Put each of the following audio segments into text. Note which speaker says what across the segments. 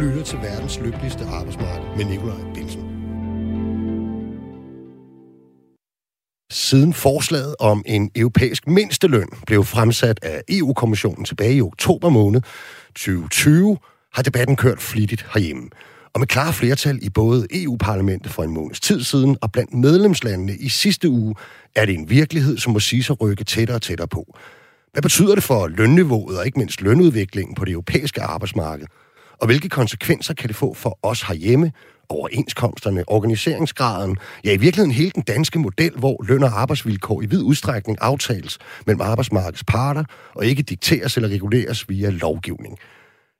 Speaker 1: lytter til verdens lykkeligste arbejdsmarked med Nikolaj Bilsen. Siden forslaget om en europæisk mindsteløn blev fremsat af EU-kommissionen tilbage i oktober måned 2020, har debatten kørt flittigt herhjemme. Og med klare flertal i både EU-parlamentet for en måneds tid siden og blandt medlemslandene i sidste uge, er det en virkelighed, som må sige sig rykke tættere og tættere på. Hvad betyder det for lønniveauet og ikke mindst lønudviklingen på det europæiske arbejdsmarked? Og hvilke konsekvenser kan det få for os herhjemme, overenskomsterne, organiseringsgraden, ja i virkeligheden hele den danske model, hvor løn og arbejdsvilkår i vid udstrækning aftales mellem arbejdsmarkedets parter og ikke dikteres eller reguleres via lovgivning.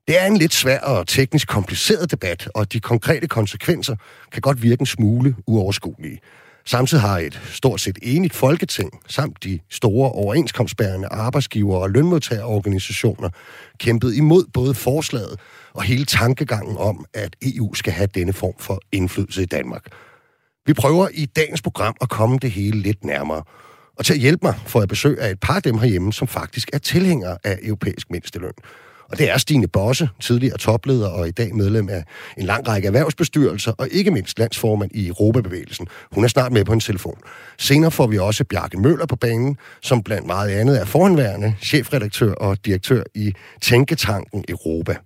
Speaker 1: Det er en lidt svær og teknisk kompliceret debat, og de konkrete konsekvenser kan godt virke en smule uoverskuelige. Samtidig har et stort set enigt folketing, samt de store overenskomstbærende arbejdsgiver- og lønmodtagerorganisationer, kæmpet imod både forslaget og hele tankegangen om, at EU skal have denne form for indflydelse i Danmark. Vi prøver i dagens program at komme det hele lidt nærmere. Og til at hjælpe mig får jeg besøg af et par af dem herhjemme, som faktisk er tilhængere af europæisk mindsteløn. Og det er Stine Bosse, tidligere topleder og i dag medlem af en lang række erhvervsbestyrelser, og ikke mindst landsformand i Europabevægelsen. Hun er snart med på en telefon. Senere får vi også Bjarke Møller på banen, som blandt meget andet er forhenværende chefredaktør og direktør i Tænketanken Europa.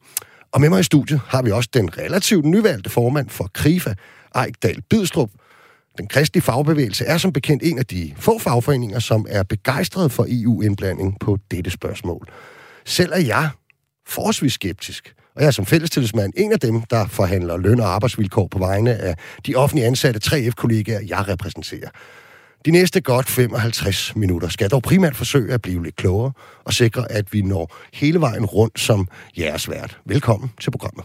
Speaker 1: Og med mig i studiet har vi også den relativt nyvalgte formand for KRIFA, Ejkdal Bidstrup. Den kristelige fagbevægelse er som bekendt en af de få fagforeninger, som er begejstret for EU-indblanding på dette spørgsmål. Selv er jeg forholdsvis skeptisk. Og jeg er som fællestillidsmand en af dem, der forhandler løn- og arbejdsvilkår på vegne af de offentlige ansatte 3F-kollegaer, jeg repræsenterer. De næste godt 55 minutter skal dog primært forsøge at blive lidt klogere og sikre, at vi når hele vejen rundt som jeres vært. Velkommen til programmet.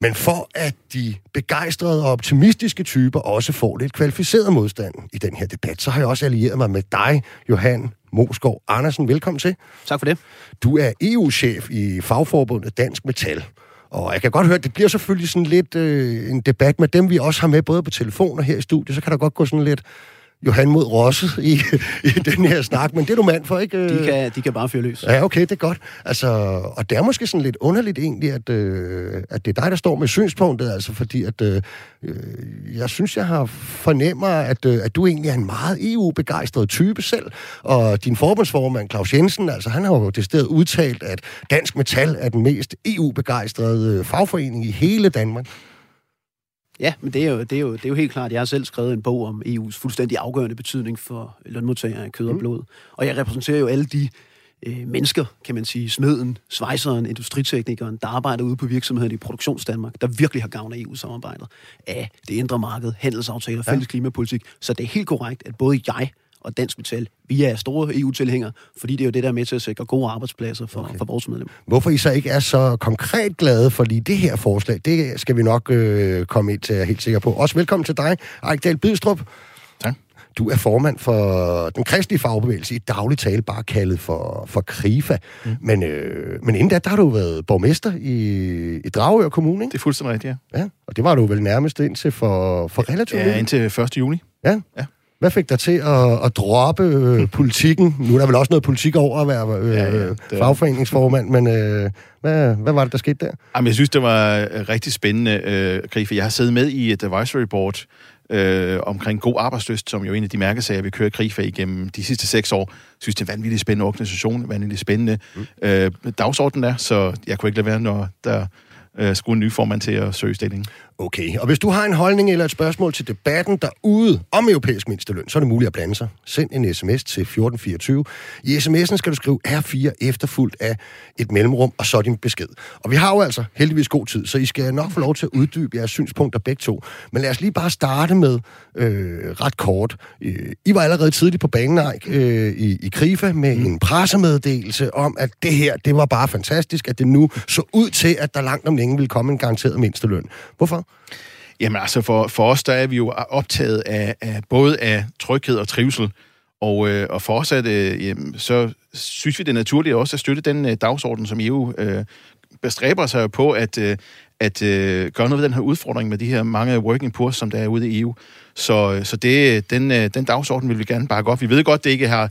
Speaker 1: Men for at de begejstrede og optimistiske typer også får lidt kvalificeret modstand i den her debat, så har jeg også allieret mig med dig, Johan Moskov Andersen. Velkommen til.
Speaker 2: Tak for det.
Speaker 1: Du er EU-chef i fagforbundet Dansk Metal. Og jeg kan godt høre, at det bliver selvfølgelig sådan lidt øh, en debat med dem, vi også har med, både på telefon og her i studiet. Så kan der godt gå sådan lidt Johan mod Rosse i, i den her snak, men det er du mand for, ikke?
Speaker 2: De kan, de kan bare fyre løs.
Speaker 1: Ja, okay, det er godt. Altså, og det er måske sådan lidt underligt egentlig, at, øh, at det er dig, der står med synspunktet, altså fordi at øh, jeg synes, jeg har fornemmer, at, øh, at du egentlig er en meget EU-begejstret type selv, og din forbundsformand, Claus Jensen, altså han har jo sted udtalt, at Dansk Metal er den mest EU-begejstrede fagforening i hele Danmark.
Speaker 2: Ja, men det er, jo, det, er jo, det er jo helt klart. Jeg har selv skrevet en bog om EU's fuldstændig afgørende betydning for lønmodtagere af kød og blod. Og jeg repræsenterer jo alle de øh, mennesker, kan man sige, smeden, svejseren, industriteknikeren, der arbejder ude på virksomheden i Produktionsdanmark, der virkelig har gavn af EU-samarbejdet, af det indre marked, handelsaftaler, fælles ja. klimapolitik. Så det er helt korrekt, at både jeg og Dansk Metal. Vi er store EU-tilhængere, fordi det er jo det, der er med til at sikre gode arbejdspladser for, okay. for vores medlemmer.
Speaker 1: Hvorfor I så ikke er så konkret glade for lige det her forslag, det skal vi nok øh, komme ind til, jeg er helt sikker på. Også velkommen til dig, Ejkdal Bidstrup.
Speaker 3: Tak.
Speaker 1: Du er formand for den kristelige fagbevægelse, i daglig tale bare kaldet for, for KRIFA. Mm. Men, øh, men inden da, der har du været borgmester i, i Dragør Kommune, ikke?
Speaker 3: Det er fuldstændig rigtigt,
Speaker 1: ja. ja. Og det var du vel nærmest indtil for, for relativt
Speaker 3: Ja, indtil 1. juli.
Speaker 1: Ja. ja. Hvad fik dig til at, at droppe øh, politikken? Nu er der vel også noget politik over at være øh, ja, ja, det... fagforeningsformand, men øh, hvad, hvad var det, der skete der?
Speaker 3: Jamen, jeg synes, det var øh, rigtig spændende, øh, Grife. Jeg har siddet med i et advisory board øh, omkring god arbejdsløst, som jo er en af de mærkesager, vi kører Grifa igennem de sidste seks år. Jeg synes, det er en vanvittigt spændende organisation, vanvittigt spændende mm. øh, dagsorden der, så jeg kunne ikke lade være, når der øh, skulle en ny formand til at søge stillingen.
Speaker 1: Okay, og hvis du har en holdning eller et spørgsmål til debatten derude om europæisk mindsteløn, så er det muligt at blande sig. Send en sms til 1424. I sms'en skal du skrive R4 efterfuldt af et mellemrum, og så din besked. Og vi har jo altså heldigvis god tid, så I skal nok få lov til at uddybe jeres synspunkter begge to. Men lad os lige bare starte med øh, ret kort. Øh, I var allerede tidligt på banen, øh, i, i Krifa med mm. en pressemeddelelse om, at det her, det var bare fantastisk, at det nu så ud til, at der langt om længe ville komme en garanteret mindsteløn. Hvorfor?
Speaker 3: Jamen altså, for, for os, der er vi jo optaget af, af både af tryghed og trivsel, og, øh, og fortsat, øh, jamen, så synes vi det er naturligt også at støtte den øh, dagsorden, som EU øh, bestræber sig på at, øh, at øh, gøre noget ved den her udfordring med de her mange working poor, som der er ude i EU. Så, øh, så det, øh, den, øh, den dagsorden vil vi gerne bakke op. Vi ved godt, det ikke har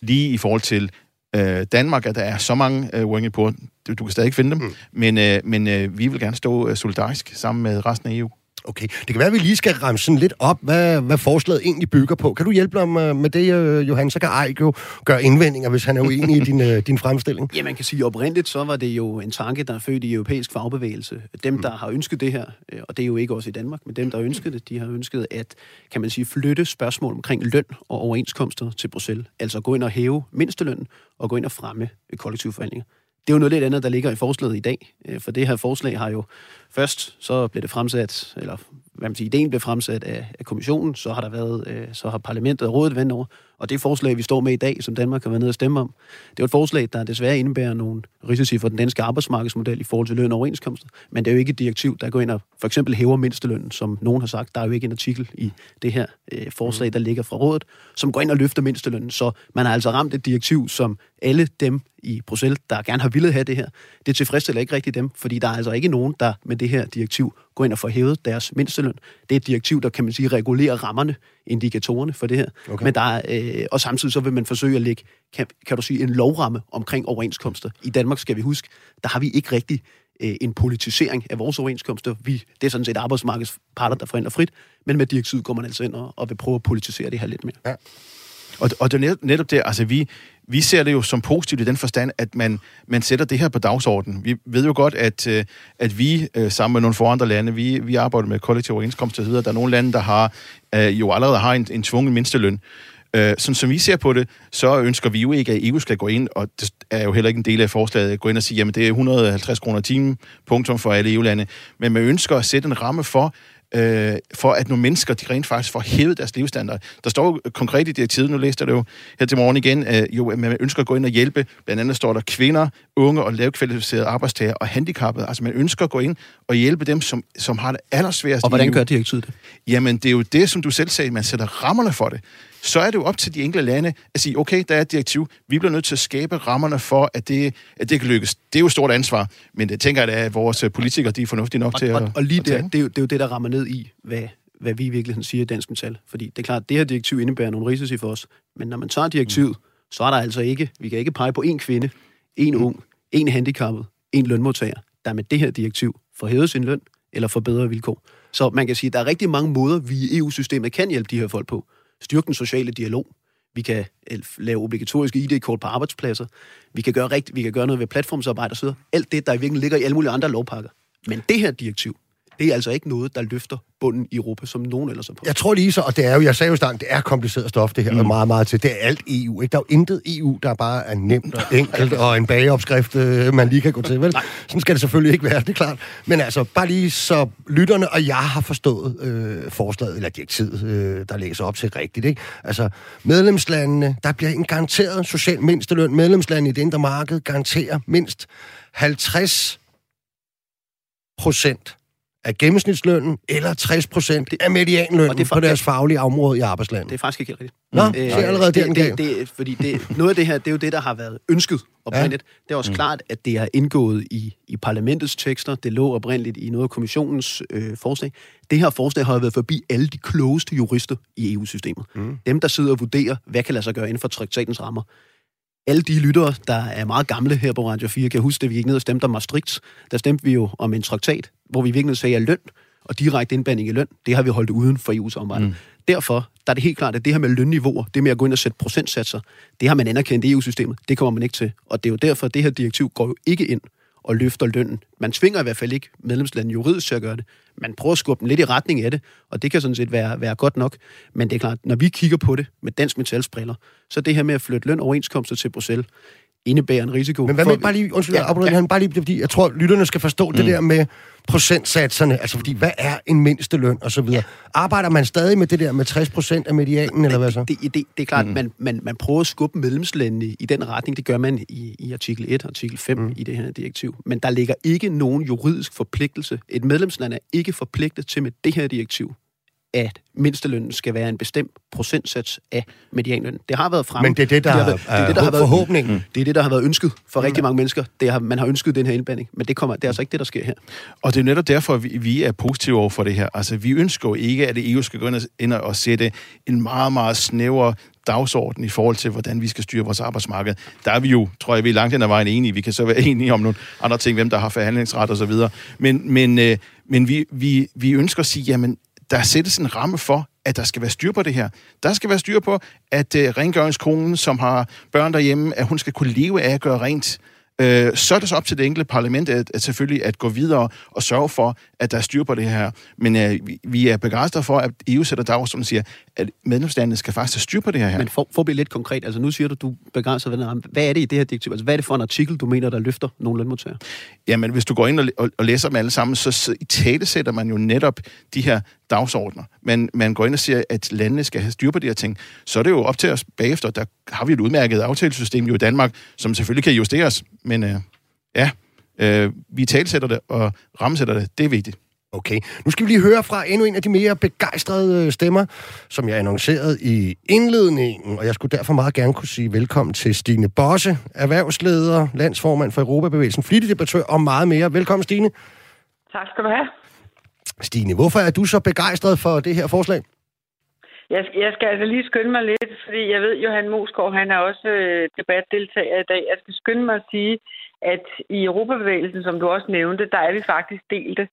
Speaker 3: lige i forhold til øh, Danmark, at der er så mange øh, working poor. Du, du kan stadig ikke finde dem, mm. men, øh, men øh, vi vil gerne stå øh, solidarisk sammen med resten af EU.
Speaker 1: Okay, det kan være, at vi lige skal ramme sådan lidt op, hvad, hvad forslaget egentlig bygger på. Kan du hjælpe mig med, med det, øh, Johan? Så kan Ejk jo gøre indvendinger, hvis han er uenig i din, øh, din fremstilling.
Speaker 2: Ja, man kan sige, oprindeligt så var det jo en tanke, der er født i europæisk fagbevægelse. Dem, der har ønsket det her, øh, og det er jo ikke også i Danmark, men dem, der har ønsket det, de har ønsket at, kan man sige, flytte spørgsmål omkring løn og overenskomster til Bruxelles. Altså gå ind og hæve mindstelønnen og gå ind og fremme kollektive forhandlinger. Det er jo noget lidt andet, der ligger i forslaget i dag, øh, for det her forslag har jo først, så blev det fremsat, eller hvad man siger, ideen blev fremsat af, af kommissionen, så har der været, øh, så har parlamentet og rådet vendt over, og det forslag, vi står med i dag, som Danmark har været nede og stemme om, det er et forslag, der desværre indebærer nogle risici for den danske arbejdsmarkedsmodel i forhold til løn og overenskomster, men det er jo ikke et direktiv, der går ind og for eksempel hæver mindstelønnen, som nogen har sagt. Der er jo ikke en artikel i det her øh, forslag, der ligger fra rådet, som går ind og løfter mindstelønnen, så man har altså ramt et direktiv, som alle dem i Bruxelles, der gerne har ville have det her, det tilfredsstiller ikke rigtig dem, fordi der er altså ikke nogen, der med det her direktiv gå ind og få hævet deres mindsteløn. Det er et direktiv, der kan man sige regulerer rammerne, indikatorerne for det her. Okay. Men der er, øh, og samtidig så vil man forsøge at lægge, kan, kan du sige, en lovramme omkring overenskomster. I Danmark skal vi huske, der har vi ikke rigtig øh, en politisering af vores overenskomster. Vi, det er sådan set arbejdsmarkedets parter, der forhandler frit, men med direktivet går man altså ind og, og vil prøve at politisere det her lidt mere. Ja.
Speaker 3: Og, og det er netop det, altså vi, vi ser det jo som positivt i den forstand, at man, man sætter det her på dagsordenen. Vi ved jo godt, at, øh, at vi øh, sammen med nogle for andre lande, vi, vi arbejder med kollektiv overenskomst osv., der er nogle lande, der har, øh, jo allerede har en, en tvungen mindsteløn. Sådan som vi ser på det, så ønsker vi jo ikke, at EU skal gå ind, og det er jo heller ikke en del af forslaget, at gå ind og sige, jamen det er 150 kroner i timen, punktum for alle EU-lande. Men man ønsker at sætte en ramme for, øh, for at nogle mennesker, de rent faktisk får hævet deres levestandard. Der står jo konkret i direktivet, nu læste jeg det jo her til morgen igen, øh, jo, at man ønsker at gå ind og hjælpe. Blandt andet står der kvinder, unge og lavkvalificerede arbejdstager og handicappede. Altså man ønsker at gå ind og hjælpe dem, som, som har det allersværest.
Speaker 2: Og hvordan gør direktivet det?
Speaker 3: Jamen det er jo det, som du selv sagde, man sætter rammerne for det så er det jo op til de enkelte lande at sige, okay, der er et direktiv, vi bliver nødt til at skabe rammerne for, at det, at det kan lykkes. Det er jo et stort ansvar, men det tænker jeg, at vores politikere de er fornuftige nok
Speaker 2: og,
Speaker 3: til
Speaker 2: og,
Speaker 3: at
Speaker 2: Og lige der, det, er jo, det er jo det, der rammer ned i, hvad, hvad vi i virkeligheden siger i dansk metal. Fordi det er klart, at det her direktiv indebærer nogle risici for os, men når man tager direktivet, mm. så er der altså ikke, vi kan ikke pege på en kvinde, en mm. ung, en handicappet, en lønmodtager, der med det her direktiv får hævet sin løn eller får bedre vilkår. Så man kan sige, at der er rigtig mange måder, vi i EU-systemet kan hjælpe de her folk på. Styrke den sociale dialog. Vi kan øh, lave obligatoriske ID-kort på arbejdspladser. Vi kan gøre, rigt, vi kan gøre noget ved platformsarbejde osv. Alt det, der i virkeligheden ligger i alle mulige andre lovpakker. Men det her direktiv, det er altså ikke noget, der løfter bunden i Europa, som nogen ellers er på.
Speaker 1: Jeg tror lige så, og det er jo, jeg sagde jo starten, det er kompliceret stof, det her, mm. og meget, meget til. Det er alt EU, ikke? Der er jo intet EU, der bare er nemt og enkelt, og en bageopskrift, øh, man lige kan gå til, vel? Nej. Sådan skal det selvfølgelig ikke være, det er klart. Men altså, bare lige så lytterne og jeg har forstået øh, forslaget, eller direktivet, øh, der lægger op til rigtigt, ikke? Altså, medlemslandene, der bliver en garanteret social mindsteløn. Medlemslandene i det indre marked garanterer mindst 50 procent af gennemsnitslønnen, eller 60 procent af medianlønnen det er, på deres faglige område i arbejdslandet.
Speaker 2: Det er faktisk ikke helt rigtigt.
Speaker 1: Nå, øh, det er allerede det,
Speaker 2: det, det, det, fordi det, noget af det her, det er jo det, der har været ønsket oprindeligt. Ja. Det er også mm. klart, at det er indgået i, i parlamentets tekster. Det lå oprindeligt i noget af kommissionens øh, forslag. Det her forslag har været forbi alle de klogeste jurister i EU-systemet. Mm. Dem, der sidder og vurderer, hvad kan lade sig gøre inden for traktatens rammer alle de lyttere, der er meget gamle her på Radio 4, kan huske, at vi gik ned og stemte om Maastricht. Der stemte vi jo om en traktat, hvor vi virkelig sagde, at løn og direkte indbanding i løn, det har vi holdt uden for EU-samarbejdet. Mm. Derfor der er det helt klart, at det her med lønniveauer, det med at gå ind og sætte procentsatser, det har man anerkendt i EU-systemet. Det kommer man ikke til. Og det er jo derfor, at det her direktiv går jo ikke ind og løfter lønnen. Man tvinger i hvert fald ikke medlemslandet juridisk til at gøre det. Man prøver at skubbe dem lidt i retning af det, og det kan sådan set være, være godt nok. Men det er klart, når vi kigger på det med dansk metalsbriller, så det her med at flytte løn overenskomster til Bruxelles, indebærer en risiko.
Speaker 1: Men hvad med, bare lige, undskyld, ja, ja. bare lige, fordi jeg tror, lytterne skal forstå mm. det der med procentsatserne, altså fordi, hvad er en mindsteløn og så videre? Ja. Arbejder man stadig med det der med 60 procent af medianen, eller hvad så?
Speaker 2: Det, det, det er klart, mm. man, man, man prøver at skubbe medlemslandene i den retning, det gør man i, i artikel 1 og artikel 5 mm. i det her direktiv. Men der ligger ikke nogen juridisk forpligtelse. Et medlemsland er ikke forpligtet til med det her direktiv at mindstelønnen skal være en bestemt procentsats af medianlønnen. Det har været frem.
Speaker 1: Men det er det, der, det, har, det er det, der har været forhåbningen.
Speaker 2: Det er det, der har været ønsket for rigtig mange mennesker. Det har, man har ønsket den her indblanding, men det, kommer, det er altså ikke det, der sker her.
Speaker 3: Og det er netop derfor, at vi, vi er positive over for det her. Altså, vi ønsker jo ikke, at EU skal gå ind og sætte en meget, meget snæver dagsorden i forhold til, hvordan vi skal styre vores arbejdsmarked. Der er vi jo, tror jeg, vi er langt hen ad vejen enige. Vi kan så være enige om nogle andre ting, hvem der har forhandlingsret og så videre. Men, men, øh, men vi, vi, vi ønsker at sige, jamen, der sættes en ramme for, at der skal være styr på det her. Der skal være styr på, at øh, rengøringskonen, som har børn derhjemme, at hun skal kunne leve af at gøre rent. Øh, så er det så op til det enkelte parlament at, at selvfølgelig at gå videre og sørge for, at der er styr på det her. Men øh, vi, er begejstrede for, at EU sætter dagsordenen og siger, at medlemslandene skal faktisk have styr på det her.
Speaker 2: Men for, for at blive lidt konkret, altså nu siger du, du er begejstret ved den Hvad er det i det her direktiv? Altså hvad er det for en artikel, du mener, der løfter nogle lønmodtagere?
Speaker 3: Jamen, hvis du går ind og, og, og læser dem alle sammen, så, så i tale sætter man jo netop de her dagsordner. Men man går ind og siger, at landene skal have styr på de her ting. Så er det jo op til os bagefter. Der har vi et udmærket aftalesystem jo i Danmark, som selvfølgelig kan justeres. Men øh, ja, øh, vi talsætter det og rammesætter det. Det er vigtigt.
Speaker 1: Okay, nu skal vi lige høre fra endnu en af de mere begejstrede stemmer, som jeg annoncerede i indledningen, og jeg skulle derfor meget gerne kunne sige velkommen til Stine Bosse, erhvervsleder, landsformand for Europabevægelsen, flittig debattør og meget mere. Velkommen, Stine.
Speaker 4: Tak skal du have.
Speaker 1: Stine, hvorfor er du så begejstret for det her forslag?
Speaker 4: Jeg jeg skal altså lige skynde mig lidt, fordi jeg ved, Johan Moskov, han er også øh, debatdeltager i dag. Jeg skal skynde mig at sige, at i Europabevægelsen, som du også nævnte, der er vi faktisk delte.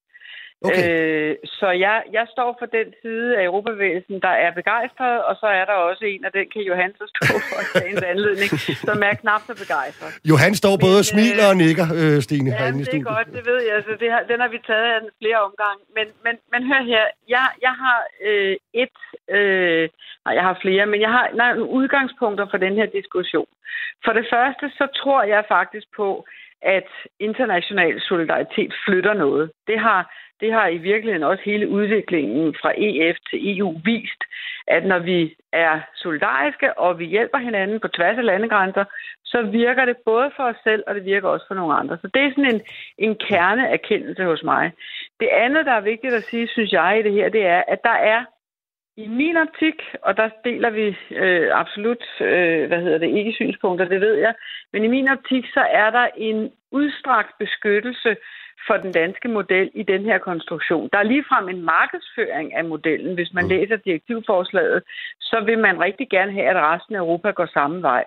Speaker 4: Okay. Øh, så jeg, jeg står for den side af Europabevægelsen, der er begejstret, og så er der også en, og den kan Johan så stå for dagens anledning, som er knap så begejstret.
Speaker 1: Johan står både og smiler og nikker, øh, Stine,
Speaker 4: ja, herinde i studiet. det er godt, det ved jeg. Altså, det har, den har vi taget af flere omgange. Men, men, men hør her, jeg, jeg har øh, et, øh, nej, jeg har flere, men jeg har nej, nogle udgangspunkter for den her diskussion. For det første, så tror jeg faktisk på, at international solidaritet flytter noget. Det har det har i virkeligheden også hele udviklingen fra EF til EU vist, at når vi er solidariske, og vi hjælper hinanden på tværs af landegrænser, så virker det både for os selv, og det virker også for nogle andre. Så det er sådan en, en kerneerkendelse hos mig. Det andet, der er vigtigt at sige, synes jeg i det her, det er, at der er i min optik, og der deler vi øh, absolut, øh, hvad hedder det, ikke synspunkter, det ved jeg, men i min optik, så er der en udstrakt beskyttelse for den danske model i den her konstruktion. Der er ligefrem en markedsføring af modellen. Hvis man mm. læser direktivforslaget, så vil man rigtig gerne have, at resten af Europa går samme vej.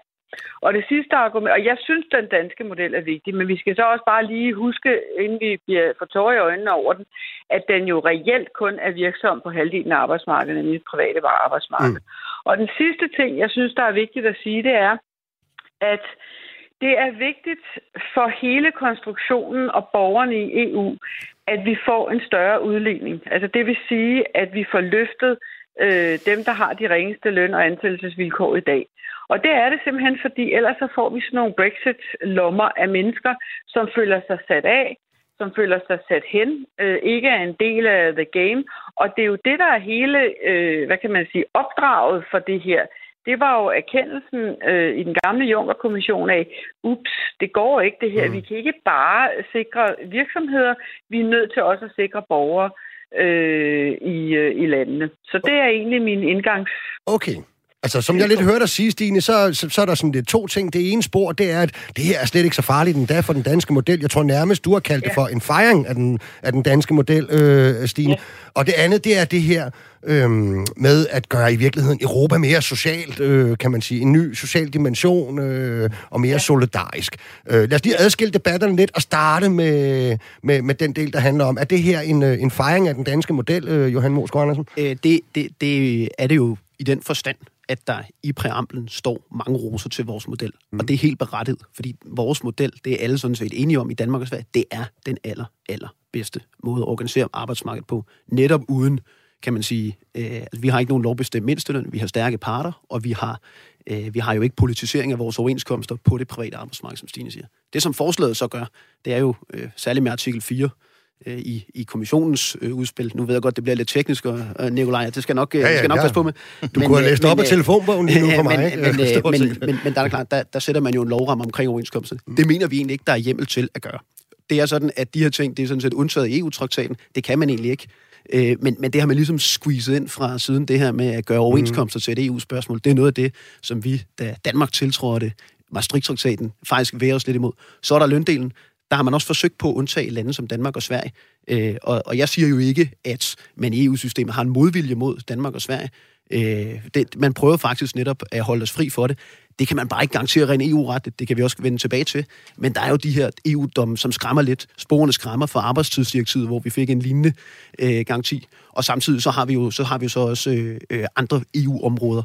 Speaker 4: Og det sidste argument, og jeg synes, den danske model er vigtig, men vi skal så også bare lige huske, inden vi bliver for tårer i øjnene over den, at den jo reelt kun er virksom på halvdelen af arbejdsmarkedet, nemlig det private arbejdsmarked. Mm. Og den sidste ting, jeg synes, der er vigtigt at sige, det er, at det er vigtigt for hele konstruktionen og borgerne i EU, at vi får en større udligning. Altså det vil sige, at vi får løftet øh, dem, der har de ringeste løn- og ansættelsesvilkår i dag. Og det er det simpelthen, fordi ellers så får vi sådan nogle Brexit-lommer af mennesker, som føler sig sat af, som føler sig sat hen, øh, ikke er en del af the game. Og det er jo det, der er hele, øh, hvad kan man sige, opdraget for det her det var jo erkendelsen øh, i den gamle Juncker-kommission af, ups, det går ikke det her. Mm. Vi kan ikke bare sikre virksomheder, vi er nødt til også at sikre borgere øh, i, øh, i landene. Så det er egentlig min indgangs...
Speaker 1: Okay. Altså, som jeg lidt hørte dig sige, Stine, så, så, så er der sådan lidt to ting. Det ene spor, det er, at det her er slet ikke så farligt endda for den danske model. Jeg tror nærmest, du har kaldt ja. det for en fejring af den, af den danske model, øh, Stine. Ja. Og det andet, det er det her øh, med at gøre i virkeligheden Europa mere socialt, øh, kan man sige. En ny social dimension øh, og mere ja. solidarisk. Øh, lad os lige adskille debatterne lidt og starte med, med, med den del, der handler om, er det her en, øh, en fejring af den danske model, øh, Johan Mosgaard Andersen?
Speaker 2: Øh, det, det, det er det jo i den forstand, at der i præamblen står mange roser til vores model. Mm. Og det er helt berettet, fordi vores model, det er alle sådan set enige om i Danmark og Sverige, det er den aller, aller bedste måde at organisere arbejdsmarkedet på. Netop uden, kan man sige, øh, altså, vi har ikke nogen lovbestemt mindsteløn, vi har stærke parter, og vi har, øh, vi har jo ikke politisering af vores overenskomster på det private arbejdsmarked, som Stine siger. Det, som forslaget så gør, det er jo øh, særligt med artikel 4, øh, i, i kommissionens øh, udspil. Nu ved jeg godt, det bliver lidt teknisk, og øh, Nikolaj, det skal nok, øh, ja, ja, skal nok ja. passe på med.
Speaker 1: Du men, kunne have læst øh, op af øh, telefonbogen lige nu for mig.
Speaker 2: Men, men, øh, men, men, men der er klart, der, der sætter man jo en lovramme omkring overenskomsten. Mm. Det mener vi egentlig ikke, der er hjemmel til at gøre. Det er sådan, at de her ting, det er sådan set undtaget i EU-traktaten. Det kan man egentlig ikke. Øh, men, men det har man ligesom squeezet ind fra siden, det her med at gøre overenskomster mm. til et EU-spørgsmål. Det er noget af det, som vi, da Danmark tiltrådte Maastricht-traktaten, faktisk værer os lidt imod. Så er der løndelen der har man også forsøgt på at undtage lande som Danmark og Sverige. Øh, og, og jeg siger jo ikke, at man i EU-systemet har en modvilje mod Danmark og Sverige. Øh, det, man prøver faktisk netop at holde os fri for det. Det kan man bare ikke garantere rent EU-retligt, det kan vi også vende tilbage til. Men der er jo de her EU-domme, som skræmmer lidt. Sporene skræmmer for arbejdstidsdirektivet, hvor vi fik en lignende øh, garanti. Og samtidig så har vi jo så, har vi jo så også øh, øh andre EU-områder,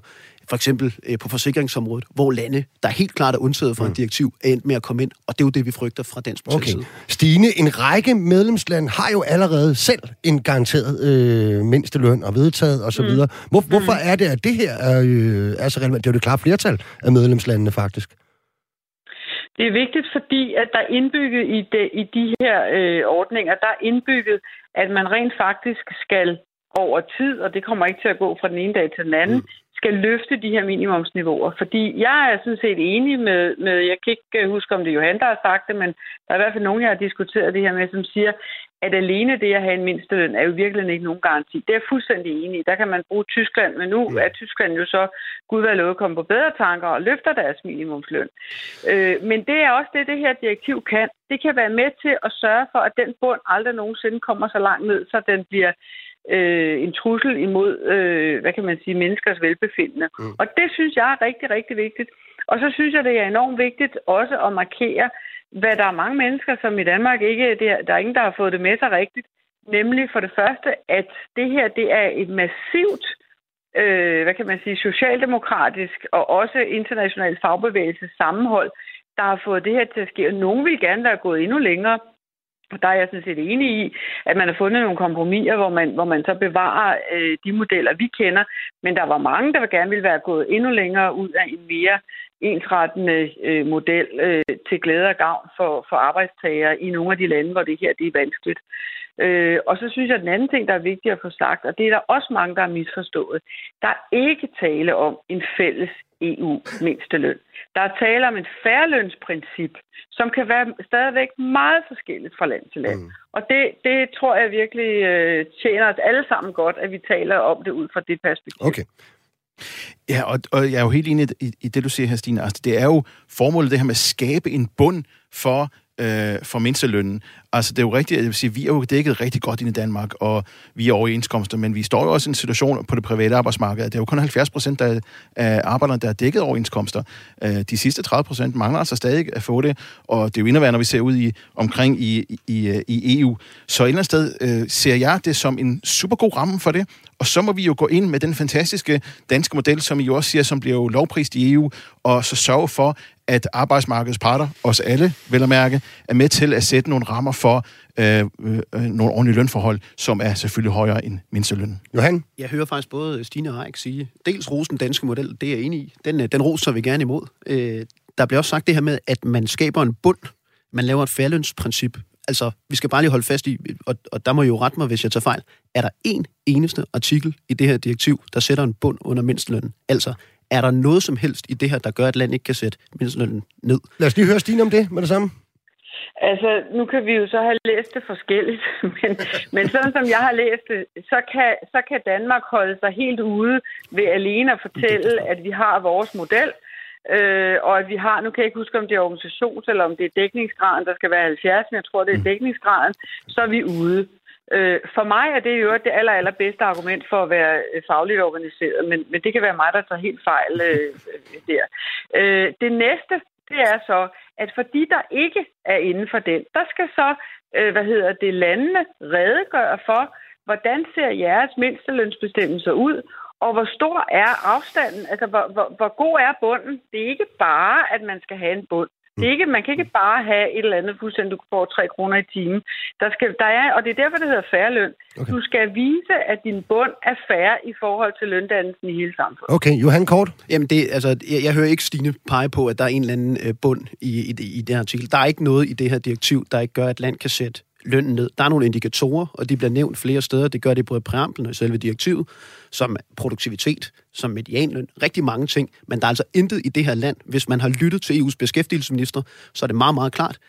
Speaker 2: for eksempel øh, på forsikringsområdet, hvor lande, der helt klart er undtaget fra mm. en direktiv, er endt med at komme ind, og det er jo det, vi frygter fra dansk okay. side.
Speaker 1: Stine, en række medlemslande har jo allerede selv en garanteret øh, mindsteløn og vedtaget osv. Mm. Hvor, hvorfor mm. er det, at det her er, øh, er så relevant? Det er jo det klare flertal af medlemslandene faktisk.
Speaker 4: Det er vigtigt, fordi at der er indbygget i, det, i de her øh, ordninger, der er indbygget, at man rent faktisk skal over tid, og det kommer ikke til at gå fra den ene dag til den anden, mm skal løfte de her minimumsniveauer. Fordi jeg er sådan set enig med, med, jeg kan ikke øh, huske, om det er Johan, der har sagt det, men der er i hvert fald nogen, jeg har diskuteret det her med, som siger, at alene det at have en mindsteløn er jo virkelig ikke nogen garanti. Det er jeg fuldstændig enig i. Der kan man bruge Tyskland, men nu er Tyskland jo så, gud være lov, kommet på bedre tanker og løfter deres minimumsløn. Øh, men det er også det, det her direktiv kan. Det kan være med til at sørge for, at den bund aldrig nogensinde kommer så langt ned, så den bliver øh, en trussel imod, øh, hvad kan man sige, menneskers velbefindende. Mm. Og det synes jeg er rigtig, rigtig vigtigt. Og så synes jeg, det er enormt vigtigt også at markere, hvad der er mange mennesker, som i Danmark ikke, det er, der er ingen, der har fået det med sig rigtigt, nemlig for det første, at det her, det er et massivt, øh, hvad kan man sige, socialdemokratisk og også international fagbevægelse sammenhold, der har fået det her til at ske. Og nogen vil gerne være gået endnu længere, og der er jeg sådan set enig i, at man har fundet nogle kompromiser, hvor man, hvor man så bevarer øh, de modeller, vi kender. Men der var mange, der gerne ville være gået endnu længere ud af en mere ensrettende øh, model øh, til glæde og gavn for, for arbejdstagere i nogle af de lande, hvor det her det er vanskeligt. Øh, og så synes jeg, at den anden ting, der er vigtigt at få sagt, og det er der også mange, der har misforstået, der er ikke tale om en fælles EU-mindsteløn. Der er tale om et færlønsprincip, som kan være stadigvæk meget forskelligt fra land til land. Mm. Og det, det tror jeg virkelig øh, tjener os alle sammen godt, at vi taler om det ud fra det perspektiv.
Speaker 1: Okay.
Speaker 3: Ja, og, og jeg er jo helt enig i, i det, du siger her, Stine. Altså, det er jo formålet det her med at skabe en bund for øh, for mindstelønnen. Altså, det er jo rigtigt, at jeg vil sige, vi er jo dækket rigtig godt ind i Danmark, og vi er overenskomster, men vi står jo også i en situation på det private arbejdsmarked. Det er jo kun 70 procent af, af arbejderne, der er dækket overenskomster. Øh, de sidste 30 procent mangler altså stadig at få det, og det er jo endnu når vi ser ud i, omkring i, i, i øh, EU. Så et eller andet sted øh, ser jeg det som en super god ramme for det, og så må vi jo gå ind med den fantastiske danske model, som I jo også siger, som bliver jo lovprist i EU, og så sørge for, at arbejdsmarkedets parter, os alle, vel at mærke, er med til at sætte nogle rammer for øh, øh, nogle ordentlige lønforhold, som er selvfølgelig højere end mindstelønnen.
Speaker 1: Johan?
Speaker 2: Jeg hører faktisk både Stine og Eik sige, dels rosen danske model, det er jeg enig i. Den, øh, den roser vi gerne imod. Øh, der bliver også sagt det her med, at man skaber en bund. Man laver et færlønsprincip. Altså, vi skal bare lige holde fast i, og, og der må jo rette mig, hvis jeg tager fejl. Er der en eneste artikel i det her direktiv, der sætter en bund under mindstelønnen? Altså, er der noget som helst i det her, der gør, at land ikke kan sætte mindstelønnen ned?
Speaker 1: Lad os lige høre Stine om det med det samme.
Speaker 4: Altså, nu kan vi jo så have læst det forskelligt, men, men sådan som jeg har læst det, så kan, så kan Danmark holde sig helt ude ved alene at fortælle, at vi har vores model, øh, og at vi har, nu kan jeg ikke huske, om det er organisations- eller om det er dækningsgraden, der skal være 70, men jeg tror, det er dækningsgraden, så er vi ude. Øh, for mig er det jo det aller, aller bedste argument for at være øh, fagligt organiseret, men, men det kan være mig, der tager helt fejl øh, øh der. Øh, det næste, det er så, at for de, der ikke er inden for den, der skal så, øh, hvad hedder det, landene redegøre for, hvordan ser jeres mindstelønsbestemmelser ud, og hvor stor er afstanden? Altså, hvor, hvor, hvor god er bunden? Det er ikke bare, at man skal have en bund. Det er ikke, man kan ikke bare have et eller andet fuldstændig, du får 3 kroner i timen. Der skal, der er, og det er derfor, det hedder færre løn. Okay. Du skal vise, at din bund er færre i forhold til løndannelsen i hele samfundet.
Speaker 1: Okay, Johan Kort?
Speaker 2: Jamen, det, altså, jeg, jeg hører ikke Stine pege på, at der er en eller anden øh, bund i, i, i det her artikel. Der er ikke noget i det her direktiv, der ikke gør, at land kan sætte lønnen ned. Der er nogle indikatorer, og de bliver nævnt flere steder. Det gør det både i præamblen og i selve direktivet, som produktivitet, som medianløn, rigtig mange ting. Men der er altså intet i det her land. Hvis man har lyttet til EU's beskæftigelsesminister, så er det meget, meget klart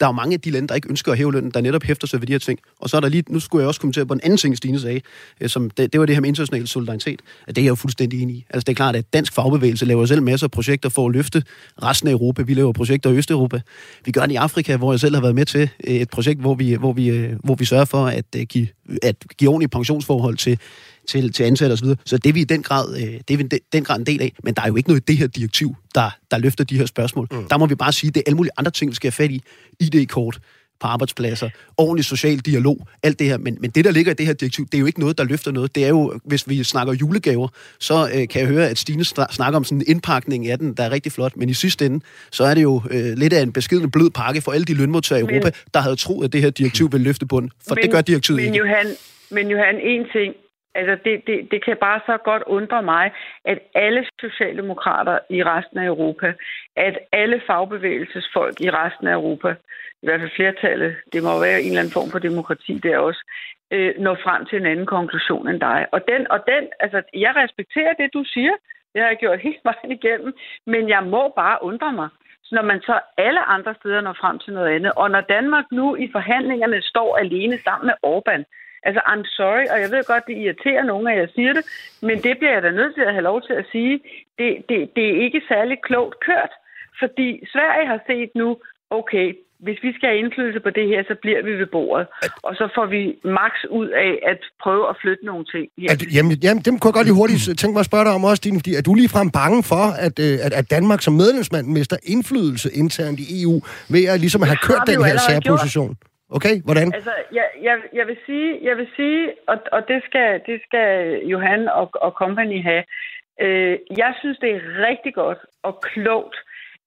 Speaker 2: der er jo mange af de lande, der ikke ønsker at hæve lønnen, der netop hæfter sig ved de her ting. Og så er der lige, nu skulle jeg også kommentere på en anden ting, Stine sagde, øh, som det, det var det her med international solidaritet. At det er jeg jo fuldstændig enig i. Altså det er klart, at dansk fagbevægelse laver selv masser af projekter for at løfte resten af Europa. Vi laver projekter i Østeuropa. Vi gør det i Afrika, hvor jeg selv har været med til øh, et projekt, hvor vi, hvor vi, øh, hvor vi sørger for at give, at give ordentlige pensionsforhold til til, til ansatte osv. Så det er vi i den grad, øh, det er vi den, den grad en del af. Men der er jo ikke noget i det her direktiv, der, der løfter de her spørgsmål. Mm. Der må vi bare sige, at det er alle mulige andre ting, vi skal have fat i. ID-kort, på arbejdspladser, ordentlig social dialog, alt det her. Men, men det, der ligger i det her direktiv, det er jo ikke noget, der løfter noget. Det er jo, hvis vi snakker julegaver, så øh, kan jeg høre, at Stine snakker om sådan en indpakning af den, der er rigtig flot. Men i sidste ende, så er det jo øh, lidt af en beskeden blød pakke for alle de lønmodtagere i Europa, der havde troet, at det her direktiv ville løfte bunden. For men, det gør direktivet
Speaker 4: men
Speaker 2: ikke.
Speaker 4: Johan, men Johan, en ting. Altså, det, det, det kan bare så godt undre mig, at alle socialdemokrater i resten af Europa, at alle fagbevægelsesfolk i resten af Europa, i hvert fald flertallet, det må være en eller anden form for demokrati der også, øh, når frem til en anden konklusion end dig. Og den, og den, altså, jeg respekterer det, du siger. Det har jeg gjort helt vejen igennem. Men jeg må bare undre mig. Så når man så alle andre steder når frem til noget andet, og når Danmark nu i forhandlingerne står alene sammen med Orbán, altså I'm sorry, og jeg ved godt, det irriterer nogen, at jeg siger det, men det bliver jeg da nødt til at have lov til at sige. Det, det, det er ikke særlig klogt kørt, fordi Sverige har set nu, okay, hvis vi skal have indflydelse på det her, så bliver vi ved bordet. Og så får vi max ud af at prøve at flytte nogle ting.
Speaker 1: Her. At, jamen, jamen, dem kunne jeg godt lige hurtigt tænke mig at spørge dig om også, Dine, fordi er du ligefrem bange for, at, øh, at, at Danmark som medlemsmand mister indflydelse internt i EU ved at ligesom have kørt den her særposition? Okay, hvordan?
Speaker 4: Altså, jeg, jeg, jeg vil sige, jeg vil sige og, og det, skal, det skal Johan og, og company have. Øh, jeg synes, det er rigtig godt og klogt,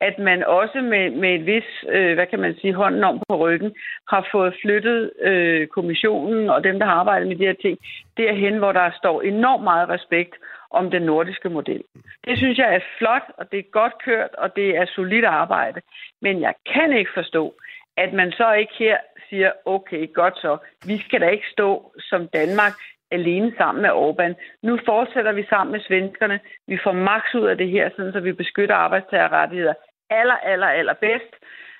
Speaker 4: at man også med, med et vis, øh, hvad kan man sige, hånden om på ryggen, har fået flyttet øh, kommissionen og dem, der har arbejdet med de her ting, derhen, hvor der står enormt meget respekt om den nordiske model. Det synes jeg er flot, og det er godt kørt, og det er solidt arbejde. Men jeg kan ikke forstå, at man så ikke her siger, okay, godt så, vi skal da ikke stå som Danmark alene sammen med Orbán. Nu fortsætter vi sammen med svenskerne. Vi får maks ud af det her, sådan, så vi beskytter arbejdstagerrettigheder aller, aller, aller bedst.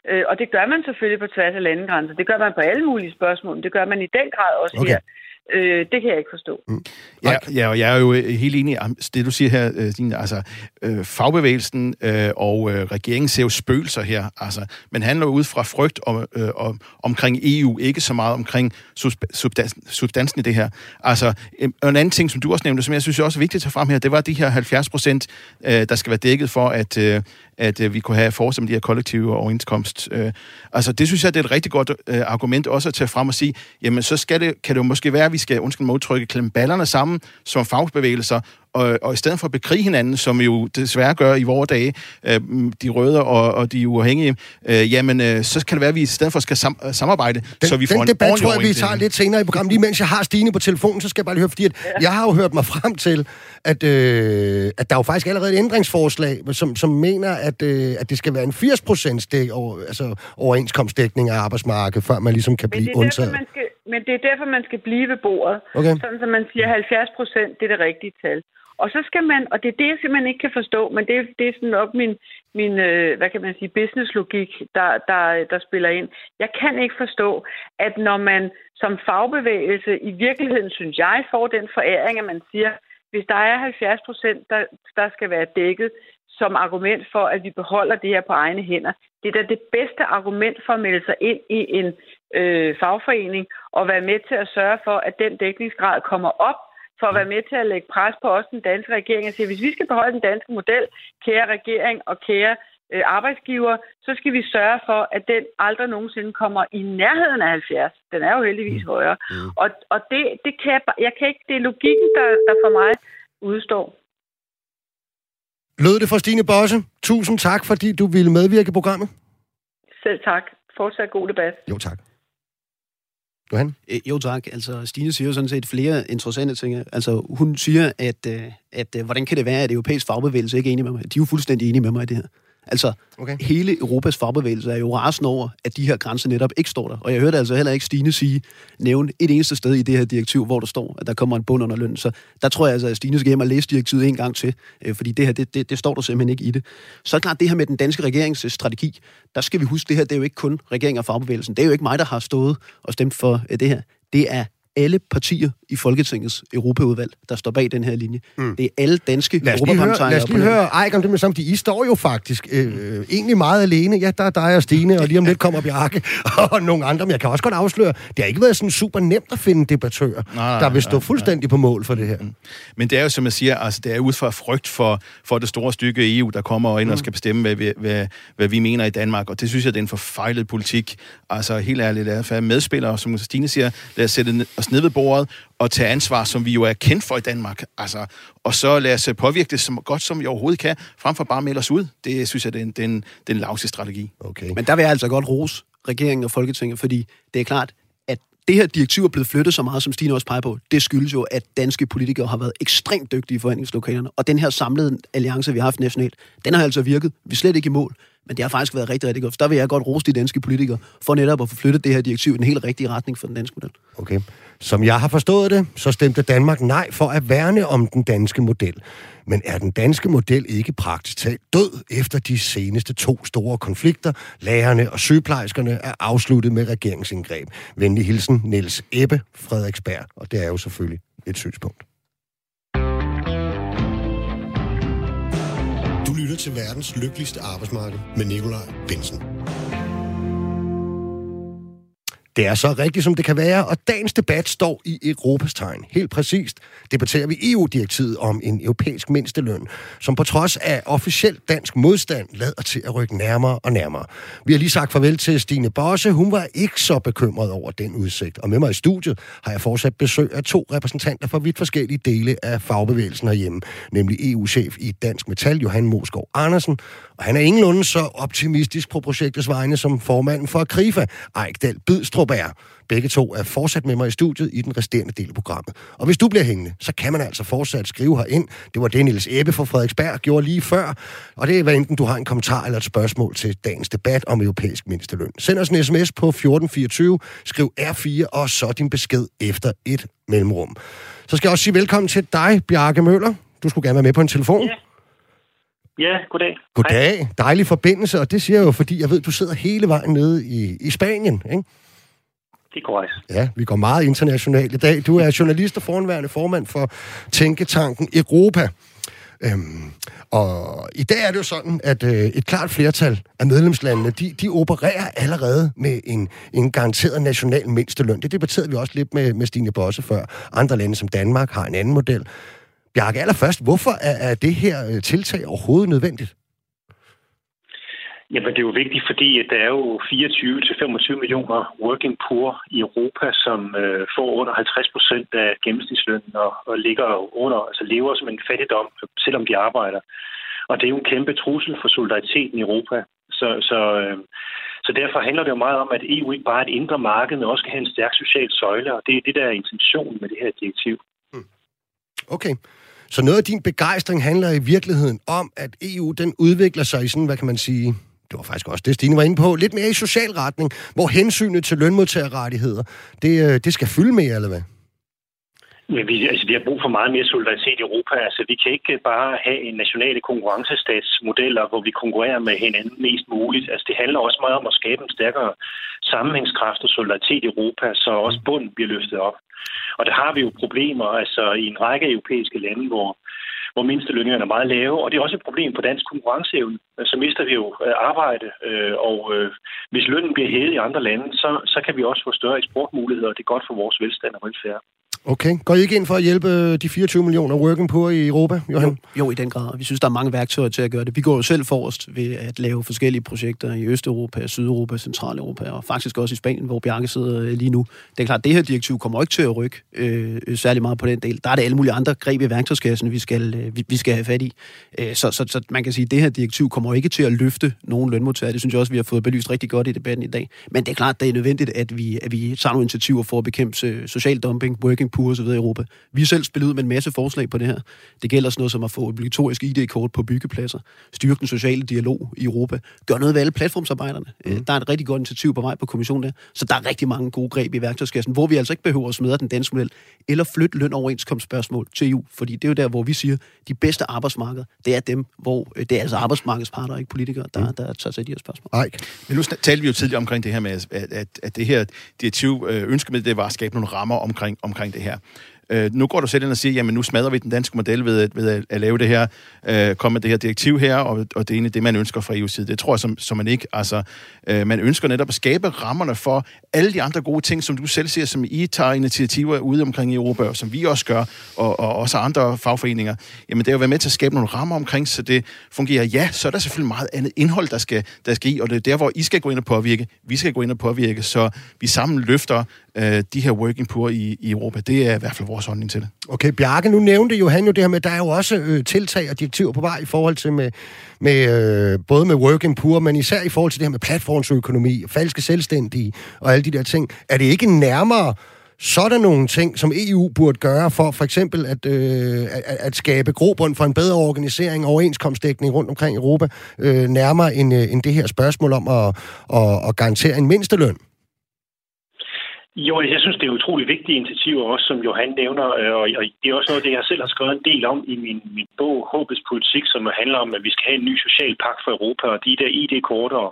Speaker 4: Øh, og det gør man selvfølgelig på tværs af landegrænser. Det gør man på alle mulige spørgsmål. Det gør man i den grad også okay. her. Øh, det kan jeg ikke forstå. Mm.
Speaker 3: Ja, ja, og jeg er jo øh, helt enig om det, du siger her, øh, Stine. Altså, øh, fagbevægelsen øh, og øh, regeringen ser jo spøgelser her. Altså, man handler ud fra frygt om, øh, om, omkring EU, ikke så meget omkring substans, substansen i det her. Altså, en anden ting, som du også nævnte, som jeg synes er også er vigtigt at tage frem her, det var de her 70 procent, øh, der skal være dækket for, at, øh, at øh, vi kunne have fortsat med de her kollektive overenskomst. Øh, altså, det synes jeg, det er et rigtig godt øh, argument også at tage frem og sige, jamen, så skal det, kan det jo måske være, at vi skal, undskyld modtrykke, klemme ballerne sammen som fagbevægelser, og, og i stedet for at bekrige hinanden, som jo desværre gør i vores dage, øh, de røde og, og de uafhængige, øh, jamen, øh, så kan det være, at vi i stedet for skal sam, samarbejde, den, så vi får
Speaker 1: den
Speaker 3: en
Speaker 1: debat tror jeg, vi tager lidt senere i programmet. Lige mens jeg har Stine på telefonen, så skal jeg bare lige høre, fordi at ja. jeg har jo hørt mig frem til, at, øh, at der er jo faktisk allerede et ændringsforslag, som, som mener, at, øh, at det skal være en 80 procents over, altså, overenskomstdækning af arbejdsmarkedet, før man ligesom kan blive undtaget.
Speaker 4: Man skal, men det er derfor, man skal blive ved bordet. Okay. Sådan, så man siger, 70 procent, det er det rigtige tal. Og så skal man, og det er det, jeg simpelthen ikke kan forstå, men det, det er sådan nok min, min øh, hvad kan man sige, businesslogik, der, der, der spiller ind. Jeg kan ikke forstå, at når man som fagbevægelse i virkeligheden, synes jeg, får den foræring, at man siger, hvis der er 70 procent, der, der skal være dækket som argument for, at vi beholder det her på egne hænder. Det er da det bedste argument for at melde sig ind i en øh, fagforening og være med til at sørge for, at den dækningsgrad kommer op for at være med til at lægge pres på os den danske regering og sige, hvis vi skal beholde den danske model, kære regering og kære øh, arbejdsgiver, så skal vi sørge for, at den aldrig nogensinde kommer i nærheden af 70. Den er jo heldigvis mm. højere. Mm. Og, og det, det kan jeg, jeg kan ikke, det er logikken, der, der for mig udstår.
Speaker 1: Lød det fra Stine Bosse. Tusind tak, fordi du ville medvirke i programmet.
Speaker 4: Selv tak. Fortsat god debat.
Speaker 1: Jo, tak. Johan?
Speaker 2: Øh, jo tak. Altså, Stine siger jo sådan set flere interessante ting. Altså, hun siger, at, øh, at, øh, hvordan kan det være, at europæisk fagbevægelse ikke er enige med mig? De er jo fuldstændig enige med mig i det her. Altså, okay. hele Europas fagbevægelse er jo rasende over, at de her grænser netop ikke står der. Og jeg hørte altså heller ikke Stine sige, nævne et eneste sted i det her direktiv, hvor der står, at der kommer en bund under løn. Så der tror jeg altså, at Stine skal hjem og læse direktivet en gang til, øh, fordi det her, det, det, det står der simpelthen ikke i det. Så er klart, det her med den danske regeringsstrategi, der skal vi huske, det her, det er jo ikke kun regering og fagbevægelsen. Det er jo ikke mig, der har stået og stemt for øh, det her. Det er alle partier i Folketingets Europaudvalg, der står bag den her linje. Mm. Det er alle danske lad høre,
Speaker 1: lad os lige høre Ejk om det med samt. I står jo faktisk øh, egentlig meget alene. Ja, der er dig og Stine, og lige om lidt kommer Bjarke og nogle andre. Men jeg kan også godt afsløre, det har ikke været sådan super nemt at finde debattører, nej, der vil stå fuldstændig nej. på mål for det her. Mm.
Speaker 3: Men det er jo, som jeg siger, altså, det er ud fra frygt for, for det store stykke EU, der kommer ind mm. og skal bestemme, hvad vi, hvad, hvad vi mener i Danmark. Og det synes jeg, det er en forfejlet politik. Altså helt ærligt, lad os være medspillere, som Stine siger, lad os sætte os ned ved bordet og tage ansvar, som vi jo er kendt for i Danmark. Altså, og så lad os påvirke det så godt, som vi overhovedet kan, frem for bare at melde os ud. Det synes jeg, det er en, det er en, det er en lavse strategi.
Speaker 2: Okay. Men der vil jeg altså godt rose regeringen og Folketinget, fordi det er klart, at det her direktiv er blevet flyttet så meget, som Stine også peger på, det skyldes jo, at danske politikere har været ekstremt dygtige i forhandlingslokalerne. Og den her samlede alliance, vi har haft nationalt, den har altså virket. Vi er slet ikke i mål. Men det har faktisk været rigtig, rigtig godt. Så der vil jeg godt rose de danske politikere for netop at få flyttet det her direktiv i den helt rigtige retning for den danske model.
Speaker 1: Okay. Som jeg har forstået det, så stemte Danmark nej for at værne om den danske model. Men er den danske model ikke praktisk talt død efter de seneste to store konflikter? Lærerne og sygeplejerskerne er afsluttet med regeringsindgreb. Venlig hilsen, Niels Ebbe Frederiksberg. Og det er jo selvfølgelig et synspunkt. Du lytter til verdens lykkeligste arbejdsmarked med Nikolaj Bensen. Det er så rigtigt, som det kan være, og dagens debat står i Europas tegn. Helt præcist debatterer vi EU-direktivet om en europæisk mindsteløn, som på trods af officiel dansk modstand lader til at rykke nærmere og nærmere. Vi har lige sagt farvel til Stine Bosse. Hun var ikke så bekymret over den udsigt. Og med mig i studiet har jeg fortsat besøg af to repræsentanter fra vidt forskellige dele af fagbevægelsen herhjemme, nemlig EU-chef i Dansk Metal, Johan Moskov Andersen, og han er ingenlunde så optimistisk på projektets vegne som formanden for Krifa, Ejkdal Bydstrup er. Begge to er fortsat med mig i studiet i den resterende del af programmet. Og hvis du bliver hængende, så kan man altså fortsat skrive herind. Det var det, Niels Ebbe fra Frederiksberg gjorde lige før. Og det er, hvad enten du har en kommentar eller et spørgsmål til dagens debat om europæisk mindsteløn. Send os en sms på 1424, skriv R4 og så din besked efter et mellemrum. Så skal jeg også sige velkommen til dig, Bjarke Møller. Du skulle gerne være med på en telefon.
Speaker 5: Ja. Ja, goddag.
Speaker 1: Goddag. Hej. Dejlig forbindelse, og det siger jeg jo, fordi jeg ved, du sidder hele vejen nede i, i Spanien, ikke?
Speaker 5: Det er korrekt.
Speaker 1: Ja, vi går meget internationalt i dag. Du er journalist og foranværende formand for Tænketanken Europa. Øhm, og i dag er det jo sådan, at øh, et klart flertal af medlemslandene, de, de opererer allerede med en, en garanteret national mindsteløn. Det debatterede vi også lidt med, med Stine Bosse før. Andre lande som Danmark har en anden model. Bjarke, allerførst, hvorfor er, er det her øh, tiltag overhovedet nødvendigt?
Speaker 5: Jamen, det er jo vigtigt, fordi der er jo 24-25 millioner working poor i Europa, som øh, får under 50 procent af gennemsnitslønnen og, og ligger under, altså lever som en fattigdom, selvom de arbejder. Og det er jo en kæmpe trussel for solidariteten i Europa. Så, så, øh, så derfor handler det jo meget om, at EU ikke bare er et indre marked, men også skal have en stærk social søjle, og det er det, der er intentionen med det her direktiv. Hmm.
Speaker 1: Okay. Så noget af din begejstring handler i virkeligheden om, at EU den udvikler sig i sådan, hvad kan man sige, det var faktisk også det, Stine var inde på, lidt mere i social retning, hvor hensynet til lønmodtagerrettigheder, det, øh, det skal fylde mere, eller hvad?
Speaker 5: Men vi, altså, vi har brug for meget mere solidaritet i Europa. Altså, vi kan ikke bare have en nationale konkurrencestatsmodeller, hvor vi konkurrerer med hinanden mest muligt. Altså, det handler også meget om at skabe en stærkere sammenhængskraft og solidaritet i Europa, så også bunden bliver løftet op. Og der har vi jo problemer altså, i en række europæiske lande, hvor, hvor mindstelønningerne er meget lave, og det er også et problem på dansk konkurrenceevne. Øh, så mister vi jo øh, arbejde, øh, og hvis lønnen bliver hævet i andre lande, så, så kan vi også få større eksportmuligheder, og det er godt for vores velstand og velfærd.
Speaker 1: Okay. Går I ikke ind for at hjælpe øh, de 24 millioner working på i Europa, Johan?
Speaker 2: Jo, jo, i den grad. Vi synes, der er mange værktøjer til at gøre det. Vi går jo selv forrest ved at lave forskellige projekter i Østeuropa, Sydeuropa, Centraleuropa og faktisk også i Spanien, hvor Bjarke sidder øh, lige nu. Det er klart, at det her direktiv kommer ikke til at rykke øh, øh, særlig meget på den del. Der er det alle mulige andre greb i værktøjskassen, vi skal, øh, vi, vi skal have fat i. Øh, så, så, så man kan sige, at det her direktiv kommer ikke til at løfte nogen lønmodtagere. Det synes jeg også, vi har fået belyst rigtig godt i debatten i dag. Men det er klart, det er nødvendigt, at vi, at vi tager nogle initiativer for at bekæmpe social dumping, working poor osv. i Europa. Vi har selv spillet ud med en masse forslag på det her. Det gælder sådan noget som at få obligatorisk ID-kort på byggepladser, styrke den sociale dialog i Europa, gøre noget ved alle platformsarbejderne. Mm. Der er et rigtig godt initiativ på vej på kommissionen der. Så der er rigtig mange gode greb i værktøjskassen, hvor vi altså ikke behøver at smadre den danske model, eller flytte lønoverenskomstspørgsmål til EU, fordi det er jo der, hvor vi siger, de bedste arbejdsmarkeder, det er dem, hvor øh, det er altså arbejdsmarkedsparter, ikke politikere, der, mm. der tager sig de her spørgsmål.
Speaker 1: Nej.
Speaker 3: Men nu talte vi jo tidligere omkring det her med, at, at, at det her direktiv øh, ønsker med det var at skabe nogle rammer omkring, omkring det her. Øh, nu går du selv ind og siger, jamen nu smadrer vi den danske model ved at, ved at, at lave det her, øh, komme med det her direktiv her, og, og det er egentlig det, man ønsker fra EU's side. Det tror jeg, som, som man ikke, altså, øh, man ønsker netop at skabe rammerne for alle de andre gode ting, som du selv ser, som I tager initiativer ude omkring i Europa, og som vi også gør, og, og også andre fagforeninger. Jamen det er jo været med til at skabe nogle rammer omkring, så det fungerer. Ja, så er der selvfølgelig meget andet indhold, der skal, der skal i, og det er der, hvor I skal gå ind og påvirke, vi skal gå ind og påvirke, så vi sammen løfter øh, de her working poor i, i Europa. Det er i hvert fald vores holdning til det.
Speaker 1: Okay, Bjarke, nu nævnte jo han jo det her med, at der er jo også øh, tiltag og direktiver på vej i forhold til med, med øh, både med working poor, men især i forhold til det her med platformsøkonomi, falske selvstændige og alle de der ting. Er det ikke nærmere så er der nogle ting, som EU burde gøre for for eksempel at, øh, at, at skabe grobund for en bedre organisering og overenskomstdækning rundt omkring Europa, øh, nærmere end, øh, end det her spørgsmål om at, at, at garantere en mindsteløn?
Speaker 5: Jo, altså, jeg synes, det er utrolig vigtige initiativer også, som Johan nævner, øh, og det er også noget, det jeg selv har skrevet en del om i min, min bog, Håbets Politik, som handler om, at vi skal have en ny social pagt for Europa, og de der ID-kort og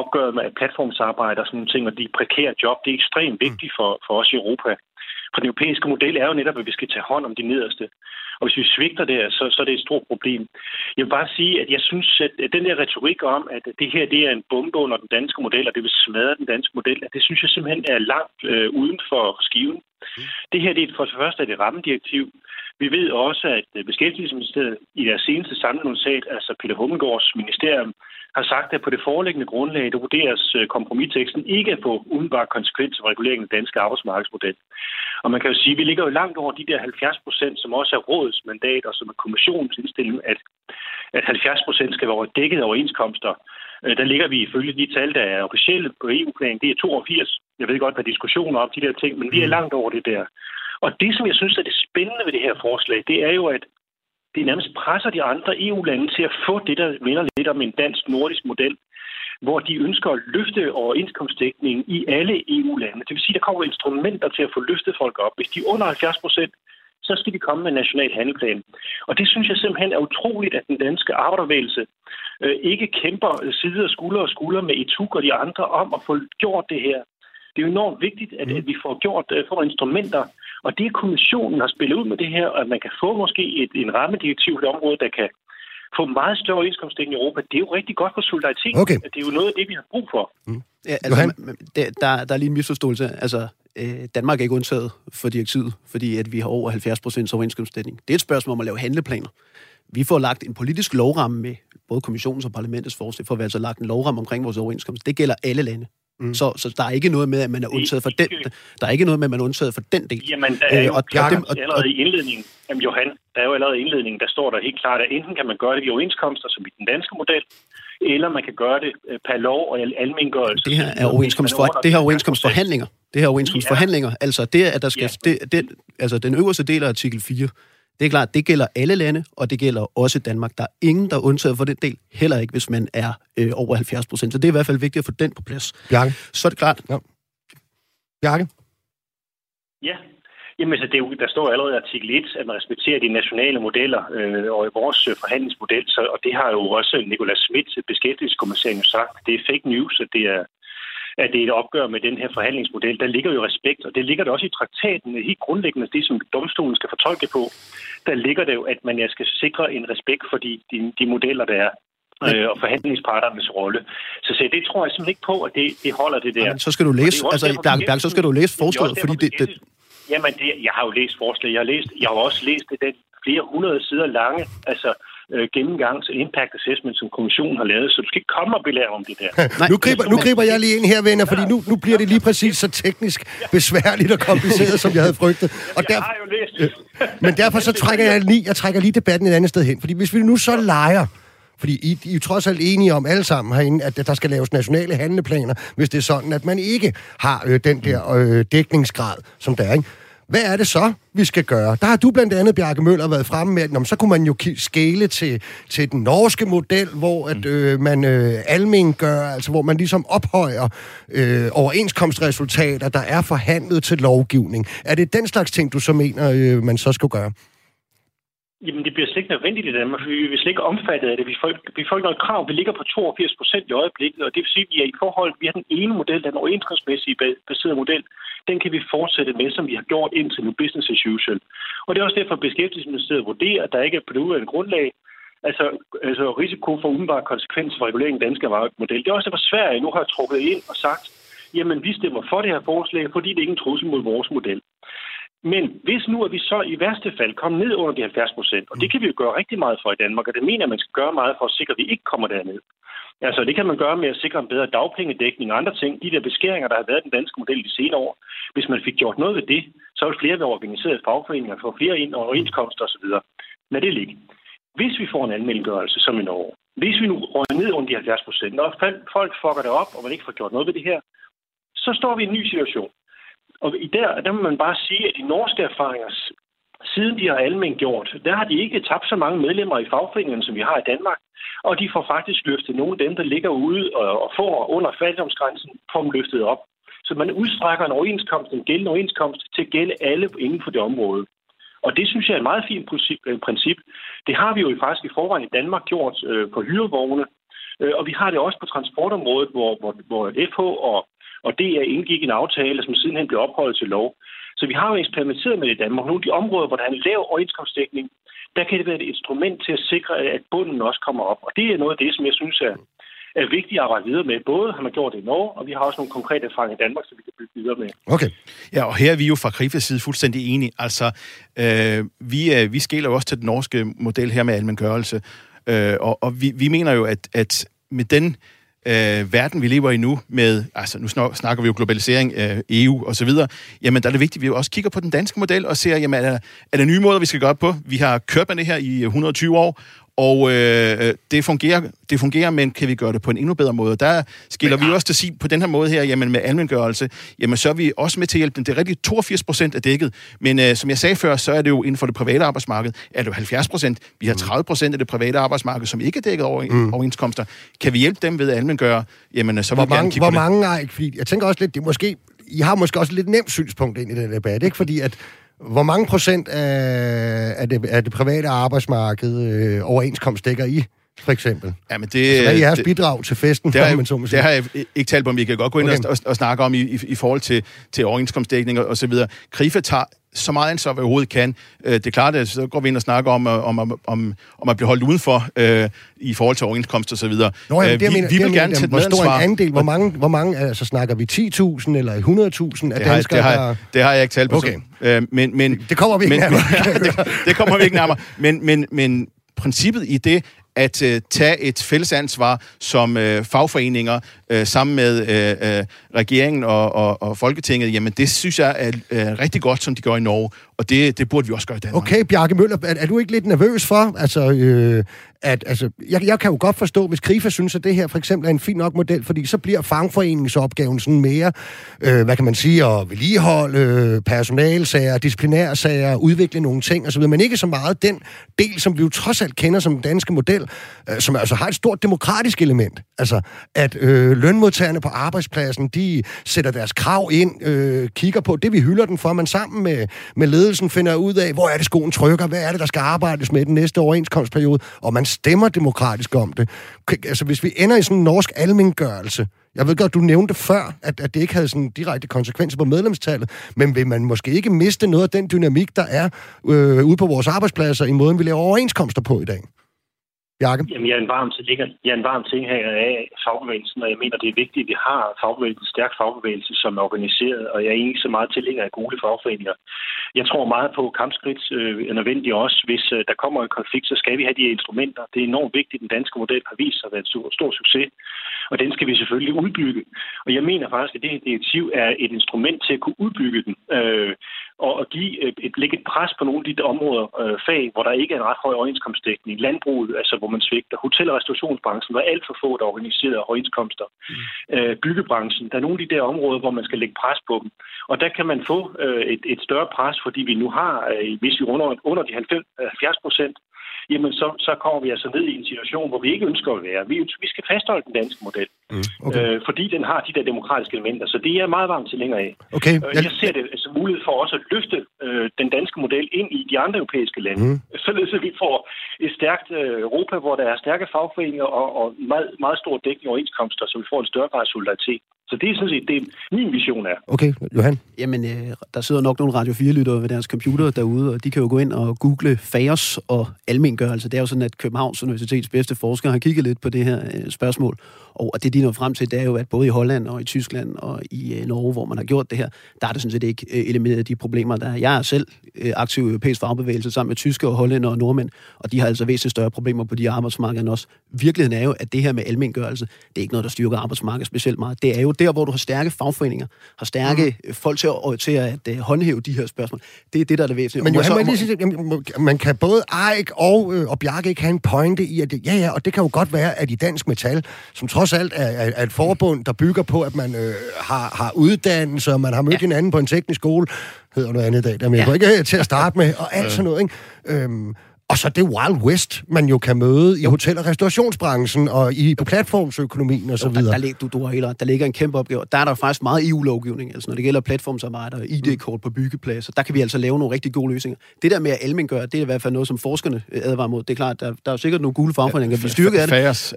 Speaker 5: opgøret med platformsarbejde og sådan nogle ting, og de prekære job, det er ekstremt vigtigt for, for os i Europa. For den europæiske model er jo netop, at vi skal tage hånd om de nederste. Og hvis vi svigter det, så, så er det et stort problem. Jeg vil bare sige, at jeg synes, at den der retorik om, at det her det er en bombe under den danske model, og det vil smadre den danske model, at det synes jeg simpelthen er langt øh, uden for skiven. Mhm. Det her det er for det første er det rammedirektiv. Vi ved også, at øh, Beskæftigelsesministeriet i deres seneste samlenotat, altså Peter Hummelgaards ministerium, har sagt, at på det foreliggende grundlag, der vurderes øh, kompromisteksten ikke at få umiddelbare konsekvenser for reguleringen af den danske arbejdsmarkedsmodel. Og man kan jo sige, at vi ligger jo langt over de der 70 procent, som også er rådets mandat og som er kommissionens indstilling, at, at 70 procent skal være dækket af overenskomster. Øh, der ligger vi ifølge de tal, der er officielle på EU-plan, det er 82. Jeg ved godt, hvad diskussioner om de der ting, men vi er mm. langt over det der. Og det, som jeg synes er det spændende ved det her forslag, det er jo, at det nærmest presser de andre EU-lande til at få det, der minder lidt om en dansk-nordisk model, hvor de ønsker at løfte overenskomstdækningen i alle EU-lande. Det vil sige, at der kommer instrumenter til at få løftet folk op. Hvis de er under 70 procent, så skal de komme med en national handelplan. Og det synes jeg simpelthen er utroligt, at den danske arbejdervægelse øh, ikke kæmper side og skulder og skulder med ETUK og de andre om at få gjort det her. Det er jo enormt vigtigt, at, at vi får gjort øh, får instrumenter, og det kommissionen har spillet ud med det her, at man kan få måske et, en rammedirektiv på det område, der kan få meget større overenskomstdækning i Europa, det er jo rigtig godt for solidaritet.
Speaker 1: Okay.
Speaker 5: Det er jo noget af det, vi har brug for.
Speaker 2: Mm. Ja, altså, der, der, der er lige en misforståelse. Altså, øh, Danmark er ikke undtaget for direktivet, fordi at vi har over 70 procent overenskomstdækning. Det er et spørgsmål om at lave handleplaner. Vi får lagt en politisk lovramme med både kommissionens og parlamentets forslag, for at vi altså lagt en lovramme omkring vores overenskomst. Det gælder alle lande. Mm. Så, så der er ikke noget med, at man er undtaget for den. Der er ikke noget med, at man er undtaget for den del.
Speaker 5: Jamen, der er øh, jo og, dem, og, allerede i indledningen, jamen Johan, der er jo allerede i indledningen, der står der helt klart, at enten kan man gøre det i overenskomster, som i den danske model, eller man kan gøre det øh, per lov og almengørelse.
Speaker 2: Det her er overenskomstfor, det her overenskomstforhandlinger. Det her overenskomstforhandlinger. Altså det, at der skal, ja. det, det, altså den øverste del af artikel 4, det er klart, det gælder alle lande, og det gælder også Danmark. Der er ingen, der er undtaget for den del, heller ikke, hvis man er øh, over 70 procent. Så det er i hvert fald vigtigt at få den på plads.
Speaker 1: Bjarke?
Speaker 2: Så er det klart. Ja.
Speaker 1: Bjarke?
Speaker 5: Ja, Jamen, så det er jo, der står allerede i artikel 1, at man respekterer de nationale modeller øh, og vores øh, forhandlingsmodel, så, og det har jo også Nicolas Schmidt, beskæftigelseskommissæren, sagt. Det er fake news, at det er at det er et opgør med den her forhandlingsmodel. Der ligger jo respekt, og det ligger der også i traktaten, helt grundlæggende det, som domstolen skal fortolke på. Der ligger det jo, at man skal sikre en respekt for de, de, de modeller, der er øh, og forhandlingsparternes rolle. Så, så det tror jeg simpelthen ikke på, at det, det holder det der.
Speaker 2: Jamen, så skal du læse, altså, Bjarke, Bjarke, så skal du læse forslaget, fordi det, det...
Speaker 5: Jamen, det, jeg har jo læst forslaget. Jeg har, læst, jeg har også læst det, den flere hundrede sider lange, altså øh, gennemgangs impact assessment, som kommissionen har lavet, så du skal ikke komme og belære om det der.
Speaker 1: Nej, nu, griber, nu griber jeg lige ind her, venner, fordi nu, nu bliver det lige præcis så teknisk besværligt og kompliceret, som jeg havde frygtet.
Speaker 5: Og der, jeg har jo læst.
Speaker 1: Men derfor så trækker jeg lige, jeg trækker lige debatten et andet sted hen, fordi hvis vi nu så leger, fordi I, I er trods alt enige om alle sammen herinde, at der skal laves nationale handleplaner, hvis det er sådan, at man ikke har øh, den der øh, dækningsgrad, som der er. Ikke? Hvad er det så, vi skal gøre? Der har du blandt andet, Bjarke Møller, været fremme med, at så kunne man jo skele til, til den norske model, hvor at, mm. øh, man øh, almen gør, altså hvor man ligesom ophøjer øh, overenskomstresultater, der er forhandlet til lovgivning. Er det den slags ting, du så mener, øh, man så skal gøre?
Speaker 5: Jamen, det bliver slet ikke nødvendigt i Danmark, for vi er slet ikke omfattet af det. Vi får, vi får ikke noget krav. Vi ligger på 82 procent i øjeblikket, og det vil sige, at vi er i forhold, vi har den ene model, den overenskomstmæssige baserede model, den kan vi fortsætte med, som vi har gjort indtil nu, business as usual. Og det er også derfor, at Beskæftigelsesministeriet vurderer, at der ikke er på det grundlag, altså, altså risiko for umiddelbare konsekvenser for reguleringen af den danske model. Det er også derfor, Sverige nu har trukket ind og sagt, jamen vi stemmer for det her forslag, fordi det er ikke en trussel mod vores model. Men hvis nu at vi så i værste fald kom ned under de 70 procent, og det kan vi jo gøre rigtig meget for i Danmark, og det mener man skal gøre meget for at sikre, at vi ikke kommer derned. Altså, det kan man gøre med at sikre en bedre dagpengedækning og andre ting. De der beskæringer, der har været i den danske model de senere år. Hvis man fik gjort noget ved det, så ville flere være organiseret fagforeninger, få flere ind og overenskomster osv. Lad det ligge. Hvis vi får en anmeldegørelse som i Norge, hvis vi nu røger ned under de 70 procent, og folk fucker det op, og man ikke får gjort noget ved det her, så står vi i en ny situation. Og i der, der må man bare sige, at de norske erfaringer, siden de har almen gjort, der har de ikke tabt så mange medlemmer i fagforeningerne, som vi har i Danmark. Og de får faktisk løftet nogle af dem, der ligger ude og får under fattigdomsgrænsen, får dem løftet op. Så man udstrækker en overenskomst, en gældende overenskomst, til at gælde alle inden for det område. Og det synes jeg er et meget fint princip. Øh, det har vi jo faktisk i forvejen i Danmark gjort øh, på hyrevogne, øh, og vi har det også på transportområdet, hvor, hvor, hvor FH og og det er indgik en aftale, som sidenhen blev ophøjet til lov. Så vi har jo eksperimenteret med det i Danmark. Nogle af de områder, hvor der er en lav overenskomstdækning, der kan det være et instrument til at sikre, at bunden også kommer op. Og det er noget af det, som jeg synes er, er vigtigt at arbejde videre med. Både har man gjort det i Norge, og vi har også nogle konkrete erfaringer i Danmark, som vi kan bygge videre med.
Speaker 3: Okay. Ja, og her er vi jo fra Krifes side fuldstændig enige. Altså, øh, vi, øh, vi skæler jo også til den norske model her med almengørelse. Øh, og og vi, vi mener jo, at, at med den øh, øh, verden, vi lever i nu, med, altså nu snakker vi jo globalisering, øh, EU og så videre, jamen der er det vigtigt, at vi også kigger på den danske model og ser, jamen er der, er der nye måder, vi skal gøre på? Vi har kørt med det her i øh, 120 år, og øh, det, fungerer, det fungerer, men kan vi gøre det på en endnu bedre måde? Der skiller vi også til at sige på den her måde her, jamen med almengørelse, jamen så er vi også med til at hjælpe den. Det er rigtig 82 procent er dækket, men øh, som jeg sagde før, så er det jo inden for det private arbejdsmarked, er det jo 70 procent. Vi har 30 procent af det private arbejdsmarked, som ikke er dækket over mm. overenskomster. Kan vi hjælpe dem ved at almengøre, jamen så vil
Speaker 1: hvor
Speaker 3: vi
Speaker 1: kigge hvor mange. Mange, fordi jeg tænker også lidt, det er måske, I har måske også lidt nemt synspunkt ind i den debat, ikke? Fordi at hvor mange procent af, af, det, af det private arbejdsmarked øh, overenskomst dækker I? for eksempel?
Speaker 3: Ja, men det, altså,
Speaker 1: hvad er jeres det, bidrag til festen?
Speaker 3: Det har, man så det har jeg ikke talt men vi kan godt gå ind okay. og, og, og snakke om i, i, i forhold til, til overenskomstdækning og, og så videre. Krifa tager så meget ansvar, vi overhovedet kan. Øh, det er klart, at så går vi ind og snakker om, øh, om, om, om, om at blive holdt udenfor øh, i forhold til overenskomst og så videre.
Speaker 1: Nå, jamen, det, vi, mener, vi vil gerne tage Hvor stor en andel? Hvor mange, hvor mange altså, snakker vi 10.000 eller 100.000 af danskere,
Speaker 3: det har,
Speaker 1: der...
Speaker 3: det har jeg ikke talt på.
Speaker 1: Okay.
Speaker 3: Øh, men, men,
Speaker 1: det kommer vi ikke
Speaker 3: men,
Speaker 1: nærmere.
Speaker 3: det, det kommer vi ikke nærmere. Men, men, men princippet i det at øh, tage et fælles ansvar som øh, fagforeninger øh, sammen med øh, øh, regeringen og, og, og Folketinget, jamen det synes jeg er øh, rigtig godt, som de gør i Norge, og det, det burde vi også gøre i Danmark.
Speaker 1: Okay, Bjarke Møller, er, er du ikke lidt nervøs for, altså, øh, at, altså, jeg, jeg kan jo godt forstå, hvis Krifa synes, at det her for eksempel er en fin nok model, fordi så bliver fagforeningsopgaven sådan mere, øh, hvad kan man sige, at vedligeholde øh, personalsager, disciplinærsager, udvikle nogle ting osv., men ikke så meget den del, som vi jo trods alt kender som den danske model, øh, som altså har et stort demokratisk element. Altså, at øh, lønmodtagerne på arbejdspladsen, de sætter deres krav ind, øh, kigger på det, vi hylder den for, man sammen med, med ledelsen finder ud af, hvor er det skoen trykker, hvad er det, der skal arbejdes med den næste overenskomstperiode, og man stemmer demokratisk om det. Altså, hvis vi ender i sådan en norsk almengørelse, jeg ved godt, du nævnte før, at, at det ikke havde sådan direkte konsekvenser på medlemstallet, men vil man måske ikke miste noget af den dynamik, der er øh, ude på vores arbejdspladser i måden, vi laver overenskomster på i dag? Jakob?
Speaker 5: Jamen, jeg er en varm tilhænger, jeg er en varm tilhænger af fagbevægelsen, og jeg mener, det er vigtigt, at vi har fagbevægelsen, en stærk fagbevægelse, som er organiseret, og jeg er ikke så meget tilhænger af gode fagforeninger. Jeg tror meget på, at kampskridt øh, er nødvendigt også. Hvis øh, der kommer en konflikt, så skal vi have de instrumenter. Det er enormt vigtigt. Den danske model har vist sig at være en stor, stor succes, og den skal vi selvfølgelig udbygge. Og jeg mener faktisk, at det her direktiv er et instrument til at kunne udbygge den. Øh, Øh, og at give et, lægge et pres på nogle af de områder, øh, fag, hvor der ikke er en ret høj overenskomstdækning. Landbruget, altså hvor man svigter. Hotel- og restaurationsbranchen, hvor alt for få, der organiserer overenskomster. Mm. Øh, byggebranchen, der er nogle af de der områder, hvor man skal lægge pres på dem. Og der kan man få øh, et, et større pres, fordi vi nu har, øh, hvis vi under, under de 90, 70 procent, jamen så, så kommer vi altså ned i en situation, hvor vi ikke ønsker at være. Vi, vi skal fastholde den danske model, mm, okay. øh, fordi den har de der demokratiske elementer. Så det er jeg meget varmt tilhænger af.
Speaker 1: Okay.
Speaker 5: Øh, jeg ser det som mulighed for også at løfte øh, den danske model ind i de andre europæiske lande, mm. således at vi får et stærkt øh, Europa, hvor der er stærke fagforeninger og, og meget, meget stor dækning overenskomster, så vi får en større grad solidaritet. Så det er sådan set det, min vision er.
Speaker 1: Okay, Johan?
Speaker 2: Jamen, øh, der sidder nok nogle Radio 4-lyttere ved deres computer derude, og de kan jo gå ind og google FAOS og almengørelse. Det er jo sådan, at Københavns Universitets bedste forskere har kigget lidt på det her øh, spørgsmål. Og det, de når frem til, det er jo, at både i Holland og i Tyskland og i øh, Norge, hvor man har gjort det her, der er det sådan set ikke øh, elimineret de problemer, der er. Jeg er selv øh, aktiv i europæisk fagbevægelse sammen med tyske og hollænder og nordmænd, og de har altså væsentligt større problemer på de arbejdsmarkeder end os. Virkeligheden er jo, at det her med almengørelse, det er ikke noget, der styrker arbejdsmarkedet specielt meget. Det er jo der, hvor du har stærke fagforeninger, har stærke mm. folk til at, til at, at håndhæve de her spørgsmål. Det er det, der er det væsentlige.
Speaker 1: Men Johan, må lige sige, man kan både Eik og, og Bjarke ikke have en pointe i, at det, ja, ja, og det kan jo godt være, at i Dansk Metal, som trods alt er, er, er et forbund, der bygger på, at man øh, har, har uddannelse, og man har mødt ja. hinanden på en teknisk skole, hedder noget andet i dag, der men ja. ikke til at starte med, og alt sådan noget, ikke? Øhm, og så det Wild West, man jo kan møde i hotel- og restaurationsbranchen og i på platformsøkonomien og så videre.
Speaker 2: Der, der, du, du har helt Der ligger en kæmpe opgave. Der er der faktisk meget EU-lovgivning, altså når det gælder platformsarbejder og ID-kort på byggepladser. Der kan vi altså lave nogle rigtig gode løsninger. Det der med at almengøre, det er i hvert fald noget, som forskerne øh, advarer mod. Det er klart, der, der er sikkert nogle gule fagforeninger, der bliver styrket af
Speaker 3: det.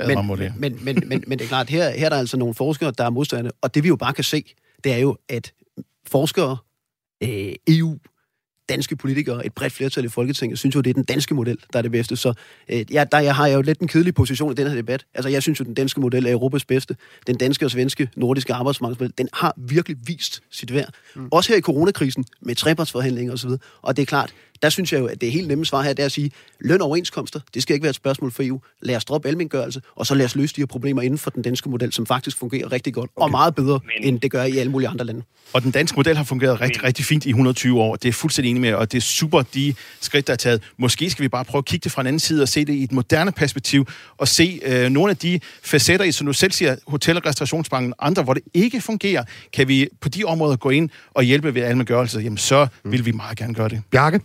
Speaker 3: Men,
Speaker 2: men, men, men, men, men det er klart, her, her er der altså nogle forskere, der er modstandere. Og det vi jo bare kan se, det er jo, at forskere, øh, EU, danske politikere, et bredt flertal i Folketinget, synes jo, det er den danske model, der er det bedste. Så øh, ja, der jeg har jeg jo lidt en kedelig position i den her debat. Altså, jeg synes jo, den danske model er Europas bedste. Den danske og svenske nordiske arbejdsmarkedsmodel, den har virkelig vist sit værd. Mm. Også her i coronakrisen, med trepartsforhandlinger osv. Og det er klart, der synes jeg jo, at det helt nemme svar her, det er at sige, løn og overenskomster, det skal ikke være et spørgsmål for EU. Lad os droppe almengørelse, og så lad os løse de her problemer inden for den danske model, som faktisk fungerer rigtig godt, okay. og meget bedre, Men... end det gør i alle mulige andre lande.
Speaker 3: Og den danske model har fungeret rigtig, rigtig fint i 120 år. Det er fuldstændig enig med, og det er super, de skridt, der er taget. Måske skal vi bare prøve at kigge det fra en anden side og se det i et moderne perspektiv, og se øh, nogle af de facetter i, som du selv siger, hotel- og restaurationsbranchen, andre, hvor det ikke fungerer, kan vi på de områder gå ind og hjælpe ved almengørelse, jamen så mm. vil vi meget gerne gøre det.
Speaker 1: Bjarke?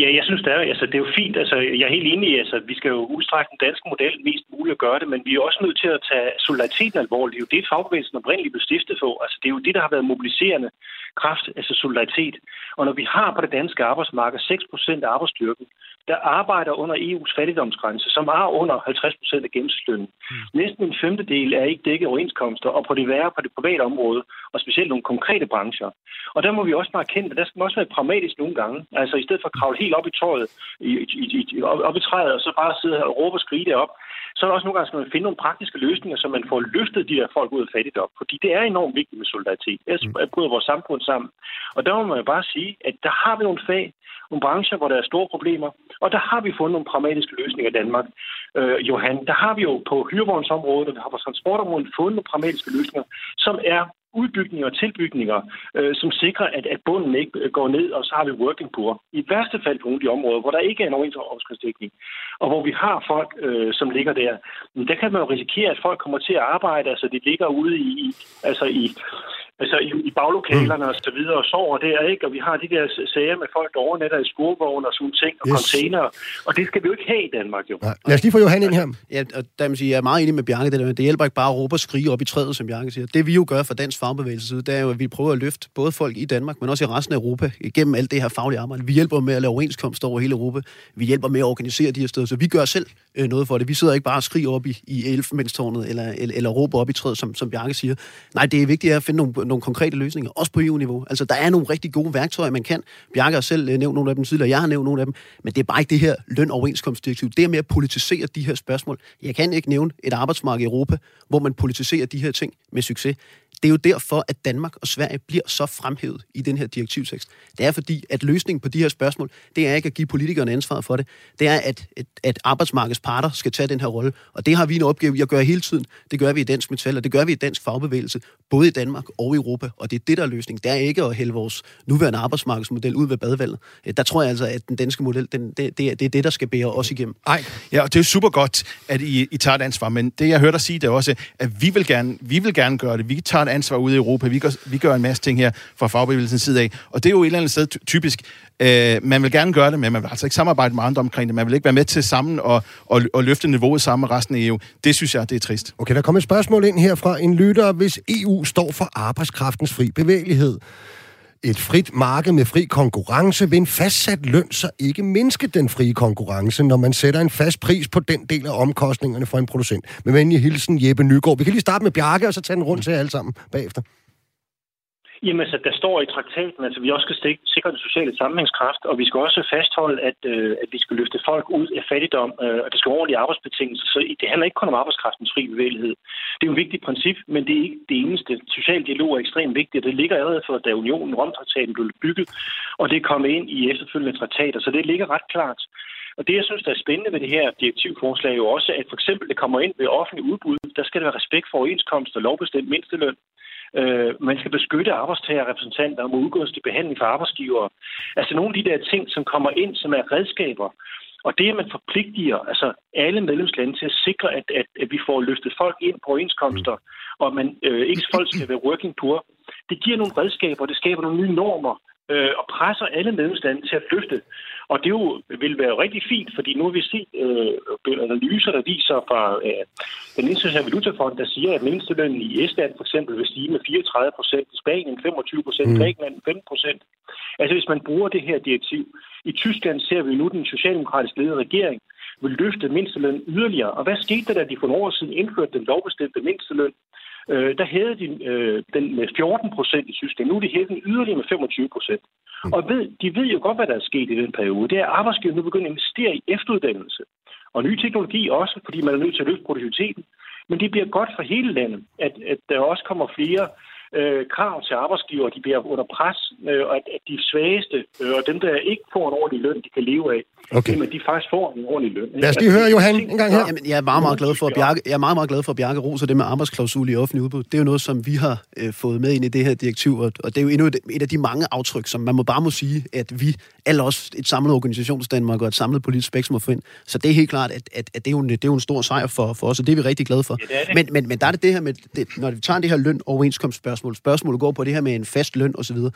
Speaker 5: Ja, jeg synes, det er, altså, det er jo fint. Altså, jeg er helt enig i, altså, vi skal jo udstrække den danske model mest muligt at gøre det, men vi er også nødt til at tage solidariteten alvorligt. Det er jo det, fagbevægelsen oprindeligt blev stiftet for. Altså, det er jo det, der har været mobiliserende kraft, altså solidaritet. Og når vi har på det danske arbejdsmarked 6% af arbejdsstyrken, der arbejder under EU's fattigdomsgrænse, som er under 50 procent af gennemsnitslønnen. Mm. Næsten en femtedel er ikke dækket overenskomster, og på det værre på det private område, og specielt nogle konkrete brancher. Og der må vi også bare erkende, at der skal man også være pragmatisk nogle gange. Altså i stedet for at kravle helt op i tøjet, i, i, i, op, i træet, og så bare sidde her og råbe og skrige det op, så er der også nogle gange, skal man finde nogle praktiske løsninger, så man får løftet de her folk ud af fattigdom. Fordi det er enormt vigtigt med solidaritet. Ellers mm. bryder vores samfund sammen. Og der må man jo bare sige, at der har vi nogle fag, nogle brancher, hvor der er store problemer, og der har vi fundet nogle pragmatiske løsninger i Danmark. Øh, Johan, der har vi jo på hyrevognsområdet, og på transportområdet fundet nogle pragmatiske løsninger, som er udbygninger og tilbygninger, øh, som sikrer, at, at bunden ikke går ned, og så har vi working poor. I værste fald på nogle af de områder, hvor der ikke er en overenskomstdækning, og hvor vi har folk, øh, som ligger der, der kan man jo risikere, at folk kommer til at arbejde, altså de ligger ude i, altså i, altså i, i baglokalerne mm. og så videre og sover der, ikke? Og vi har de der sager med folk, der overnatter i skurvogne og sådan ting, og yes. container, og det skal vi jo ikke have i Danmark, jo.
Speaker 1: Ja. Lad os lige få Johan ind her.
Speaker 2: Ja, og der sige, jeg er meget enig med Bjarke, det, der, det hjælper ikke bare at råbe og skrige op i træet, som Bjarke siger. Det vi jo gør fra dansk fagbevægelse det er jo, at vi prøver at løfte både folk i Danmark, men også i resten af Europa, igennem alt det her faglige arbejde. Vi hjælper med at lave overenskomster over hele Europa. Vi hjælper med at organisere de her steder, så vi gør selv øh, noget for det. Vi sidder ikke bare og skriger op i, i elfenbenstornet, eller, eller, eller råber op i træet, som, som Bjarke siger. Nej, det er vigtigt at finde nogle, nogle konkrete løsninger også på EU-niveau. Altså, der er nogle rigtig gode værktøjer, man kan. Bjarke har selv øh, nævnt nogle af dem tidligere, jeg har nævnt nogle af dem, men det er bare ikke det her lønoverenskomstdirektiv. Det er med at politisere de her spørgsmål. Jeg kan ikke nævne et arbejdsmarked i Europa, hvor man politiserer de her ting med succes det er jo derfor, at Danmark og Sverige bliver så fremhævet i den her direktivtekst. Det er fordi, at løsningen på de her spørgsmål, det er ikke at give politikerne ansvaret for det. Det er, at, at, at arbejdsmarkedets parter skal tage den her rolle. Og det har vi en opgave i at gøre hele tiden. Det gør vi i Dansk Metal, og det gør vi i Dansk Fagbevægelse, både i Danmark og i Europa. Og det er det, der er løsningen. Det er ikke at hælde vores nuværende arbejdsmarkedsmodel ud ved badevalget. Øh, der tror jeg altså, at den danske model, den, det, det, er, det er det, der skal bære os igennem.
Speaker 3: Nej, ja, og det er super godt, at I, I tager et ansvar, men det, jeg hørte dig sige, det er også, at vi vil gerne, vi vil gerne gøre det. Vi tager et ansvar ude i Europa. Vi gør, vi gør en masse ting her fra fagbevægelsens side af. Og det er jo et eller andet sted typisk. Øh, man vil gerne gøre det, men man vil altså ikke samarbejde med andre omkring det. Man vil ikke være med til sammen og, og, og løfte niveauet sammen med resten af EU. Det synes jeg, det er trist.
Speaker 1: Okay, der kommer et spørgsmål ind her fra en lytter. Hvis EU står for arbejdskraftens fri bevægelighed, et frit marked med fri konkurrence, vil en fastsat løn så ikke mindske den frie konkurrence, når man sætter en fast pris på den del af omkostningerne for en producent. Med venlig hilsen, Jeppe Nygaard. Vi kan lige starte med Bjarke, og så tage den rundt til alle sammen bagefter.
Speaker 5: Jamen, altså, der står i traktaten, at vi også skal sikre den sociale sammenhængskraft, og vi skal også fastholde, at, øh, at vi skal løfte folk ud af fattigdom, øh, og der skal ordentlige arbejdsbetingelser. Så det handler ikke kun om arbejdskraftens fri bevægelighed. Det er jo et vigtigt princip, men det er ikke det eneste. Social dialog er ekstremt vigtigt, det ligger allerede for, da unionen, Romtraktaten, blev bygget, og det er kommet ind i efterfølgende traktater, så det ligger ret klart. Og det, jeg synes, der er spændende ved det her direktivforslag, er jo også, at for eksempel det kommer ind ved offentlig udbud, der skal der være respekt for overenskomst og lovbestemt mindsteløn. Øh, man skal beskytte arbejdstagerrepræsentanter og udgående behandling for arbejdsgivere. Altså nogle af de der ting, som kommer ind, som er redskaber. Og det, at man forpligtiger altså alle medlemslande til at sikre, at, at, at vi får løftet folk ind på overenskomster, og at man øh, ikke folk skal være working poor, det giver nogle redskaber, det skaber nogle nye normer, øh, og presser alle medlemslande til at løfte. Og det jo vil være rigtig fint, fordi nu har vi set øh, analyser, der viser fra øh, den internationale valutafond, der siger, at mindstelønnen i Estland for eksempel vil stige med 34 procent, i Spanien 25 procent, mm. Grækenland 15 procent. Altså hvis man bruger det her direktiv. I Tyskland ser vi nu den socialdemokratisk ledede regering vil løfte mindsteløn yderligere. Og hvad skete der, da de for nogle år siden indførte den lovbestemte mindsteløn? Øh, der havde de øh, den med 14 procent i Tyskland. Nu er de hævet den yderligere med 25 procent. Mm. Og ved, de ved jo godt, hvad der er sket i den periode. Det er, at arbejdsgiverne nu begynder at investere i efteruddannelse. Og ny teknologi også, fordi man er nødt til at løfte produktiviteten. Men det bliver godt for hele landet, at, at der også kommer flere øh, krav til arbejdsgiver, de bliver under pres, øh, og at, at de svageste øh, og dem, der ikke får en ordentlig løn, de kan leve af, okay. jamen, de faktisk får en ordentlig løn.
Speaker 1: Lad os lige høre Johan en gang her.
Speaker 2: Jamen, jeg er meget, meget glad for, at Bjarke, jeg er meget, meget glad for, at Bjarke roser det med arbejdsklausul i offentlig udbud. Det er jo noget, som vi har øh, fået med ind i det her direktiv, og, og det er jo endnu et, et af de mange aftryk, som man må bare må sige, at vi, alle os, et samlet organisationsdanmark og et samlet politisk spektrum må få ind. Så det er helt klart, at, at, at det, er jo en, det er jo en stor sejr for, for os, og det er vi rigtig glade for. Ja, det det. Men, men, men der er det det her med, det, når vi tager det her løn overenskomstspørgsmål, spørgsmålet går på det her med en fast løn osv., altså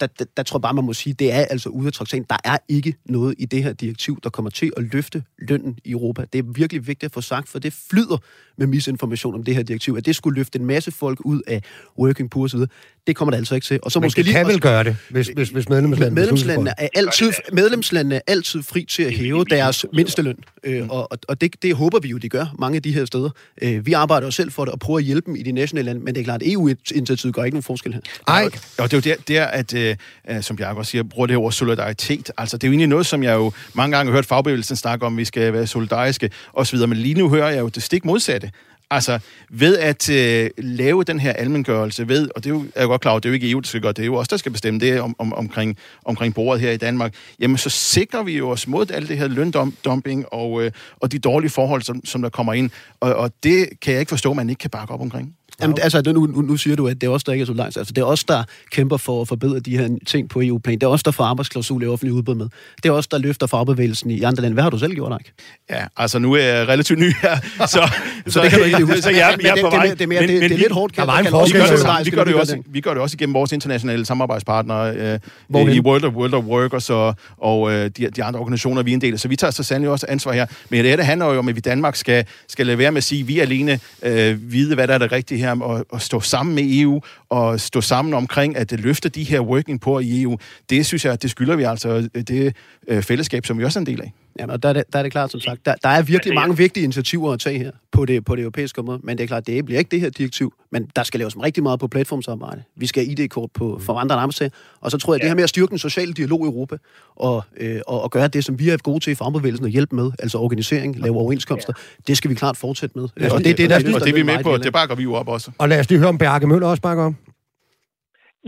Speaker 2: der, der, der tror jeg bare, man må sige, det er altså ude af traktaten. Der er ikke noget i det her direktiv, der kommer til at løfte lønnen i Europa. Det er virkelig vigtigt at få sagt, for det flyder med misinformation om det her direktiv, at det skulle løfte en masse folk ud af working poor osv. Det kommer det altså ikke til.
Speaker 1: Og så Men måske det kan lige, vel gøre det, hvis, hvis, hvis medlemslandene...
Speaker 2: Medlemslandene er, altid, medlemslandene er altid fri til at hæve deres mindsteløn, øh, og, og det, det håber vi jo, de gør mange af de her steder. Øh, vi arbejder jo selv for det og prøver at hjælpe dem i de nationale lande, men det er klart, at EU-initiativet gør ikke nogen forskel her.
Speaker 3: Nej. Og det er jo der, der at, øh, som Bjarke også siger, bruger det her ord solidaritet. Altså, det er jo egentlig noget, som jeg jo mange gange har hørt fagbevægelsen snakke om, vi skal være solidariske osv., men lige nu hører jeg jo det stik modsatte. Altså, ved at øh, lave den her almengørelse, ved, og det er, jo, er jo godt klar over, det er jo ikke EU, der skal gøre det, er jo også der skal bestemme det om, om, omkring, omkring bordet her i Danmark, jamen så sikrer vi jo os mod alt det her løndumping og, øh, og de dårlige forhold, som, som der kommer ind. Og, og det kan jeg ikke forstå, at man ikke kan bakke op omkring.
Speaker 2: Jamen, altså, nu, nu, nu siger du, at det er os, der ikke er så langt. Altså, det er os, der kæmper for at forbedre de her ting på EU-plan. Det er os, der får arbejdsklausul i offentlig udbud med. Det er os, der løfter fagbevægelsen i andre lande. Hvad har du selv gjort, Ike?
Speaker 3: Ja, altså nu er jeg relativt ny her, så, så,
Speaker 2: så det kan du ikke huske. Så jeg, jeg er på vej. Det, det, er mere, det, det er lidt hårdt. Der var en forskel.
Speaker 3: Vi gør det, også, vi gør det også igennem vores internationale samarbejdspartnere øh, i World of, World of Work og, og øh, de, de andre organisationer, vi er en del af. Så vi tager så sandelig også ansvar her. Men det, det handler jo om, at vi Danmark skal, skal lade være med at sige, at vi alene øh, vide, hvad der er det rigtige her, og, og stå sammen med EU og stå sammen omkring at løfte de her working poor i EU, det synes jeg, det skylder vi altså øh, det øh, fællesskab, som vi også er en del af.
Speaker 2: Jamen, og der, er det, der er det klart, som sagt, der, der er virkelig mange vigtige initiativer at tage her på det, på det europæiske område, men det er klart, det bliver ikke det her direktiv, men der skal laves rigtig meget på platformsarbejde. Vi skal have ID-kort på, for andre arbejdstager, og så tror jeg, ja. det her med at styrke den sociale dialog i Europa, og, øh, og, og gøre det, som vi er gode til i fagbevægelsen og hjælpe med, altså organisering, lave overenskomster, ja. det skal vi klart fortsætte med.
Speaker 3: og det, det, det, der, og det er vi med på, det bakker vi jo op også.
Speaker 1: Og lad os lige høre om Bjarke Møller også bakker om.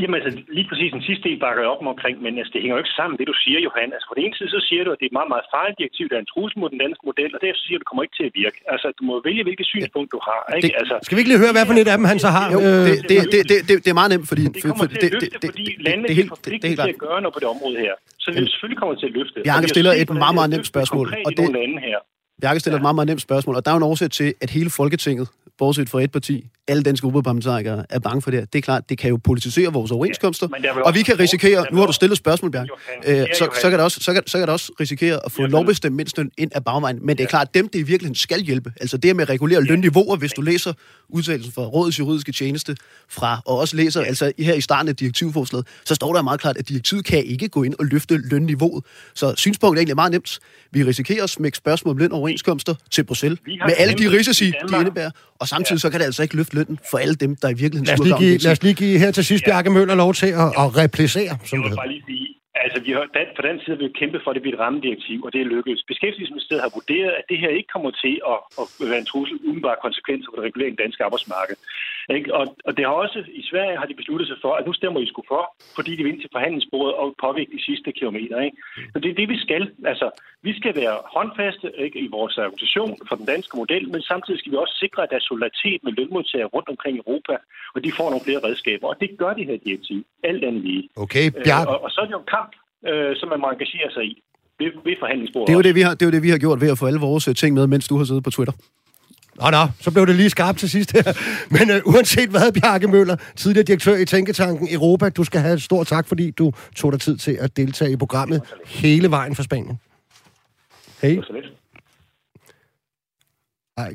Speaker 5: Jamen altså, lige præcis den sidste del bakker jeg op omkring, men altså, det hænger jo ikke sammen, det du siger, Johan. Altså, på den ene side, så siger du, at det er et meget, meget farligt direktiv, der er en trussel mod den danske model, og derefter siger du, at det kommer ikke til at virke. Altså, du må vælge, hvilket synspunkt du har. Ikke?
Speaker 1: Det,
Speaker 5: altså,
Speaker 1: skal vi ikke lige høre, hvad for et af dem han så har?
Speaker 2: Jo,
Speaker 1: Øh,
Speaker 2: det, det, det, det, det, det er meget nemt, fordi...
Speaker 5: det kommer til at løfte, fordi landene
Speaker 2: det,
Speaker 5: er
Speaker 2: det, det,
Speaker 5: forpligtet
Speaker 2: det,
Speaker 5: til at gøre noget på det område her. Så det selvfølgelig kommer til at løfte. Har
Speaker 2: stiller et meget,
Speaker 5: det
Speaker 2: meget nemt spørgsmål, og det-
Speaker 5: her.
Speaker 2: Bjarke stiller et meget, meget nemt spørgsmål, og der er jo en årsag til, at hele Folketinget, bortset fra et parti, alle danske gruppeparlamentarikere er bange for det her. Det er klart, det kan jo politisere vores overenskomster,
Speaker 5: vil
Speaker 2: og vi kan risikere, nu har du stillet et spørgsmål, Bjarke, øh,
Speaker 5: ja,
Speaker 2: så, så, kan det også, så, kan, så kan det også risikere at få
Speaker 5: Johan.
Speaker 2: lovbestemt mindsteløn ind af bagvejen, men det er klart, dem det i virkeligheden skal hjælpe, altså det med at regulere lønniveauer, hvis du læser udtalelsen fra Rådets juridiske tjeneste fra, og også læser altså her i starten af direktivforslaget, så står der meget klart, at direktivet kan ikke gå ind og løfte lønniveauet. Så synspunktet er egentlig meget nemt. Vi risikerer at smække spørgsmål om løn og overenskomster til Bruxelles, med alle de risici,
Speaker 5: i
Speaker 2: de
Speaker 5: Danmark.
Speaker 2: indebærer, og samtidig så kan det altså ikke løfte lønnen for alle dem, der i virkeligheden
Speaker 1: lad, os lige give, lad os lige give her til sidst Bjarke Møller lov til at, at replicere, som
Speaker 5: Jeg
Speaker 1: det
Speaker 5: vil bare lige sige, altså vi har, dan, på den side har vi kæmpet for, at det bliver et rammedirektiv, og det er lykkedes. Beskæftigelsesministeriet har vurderet, at det her ikke kommer til at, at være en trussel umiddelbare konsekvenser for det regulering af danske arbejdsmarked. Ikke? Og, og det har også, i Sverige har de besluttet sig for, at nu stemmer I sgu for, fordi de vil ind til forhandlingsbordet og påvirke de sidste kilometer. Ikke? Så det er det, vi skal. Altså, vi skal være håndfaste ikke, i vores argumentation for den danske model, men samtidig skal vi også sikre, at der er solidaritet med lønmodtagere rundt omkring i Europa, og de får nogle flere redskaber. Og det gør det her direktiv. Alt andet lige.
Speaker 1: Okay,
Speaker 5: Øh,
Speaker 1: Bjarke.
Speaker 5: og, og så er det jo en kamp, øh, som man må engagere sig i ved, ved forhandlingsbordet.
Speaker 2: Det er, jo det, vi har, det er jo det, vi har gjort ved at få alle vores øh, ting med, mens du har siddet på Twitter.
Speaker 1: Nå, nå, så blev det lige skarpt til sidst her. Men øh, uanset hvad, Bjarke Møller, tidligere direktør i Tænketanken Europa, du skal have et stort tak, fordi du tog dig tid til at deltage i programmet hele vejen fra Spanien. Hej. Hej.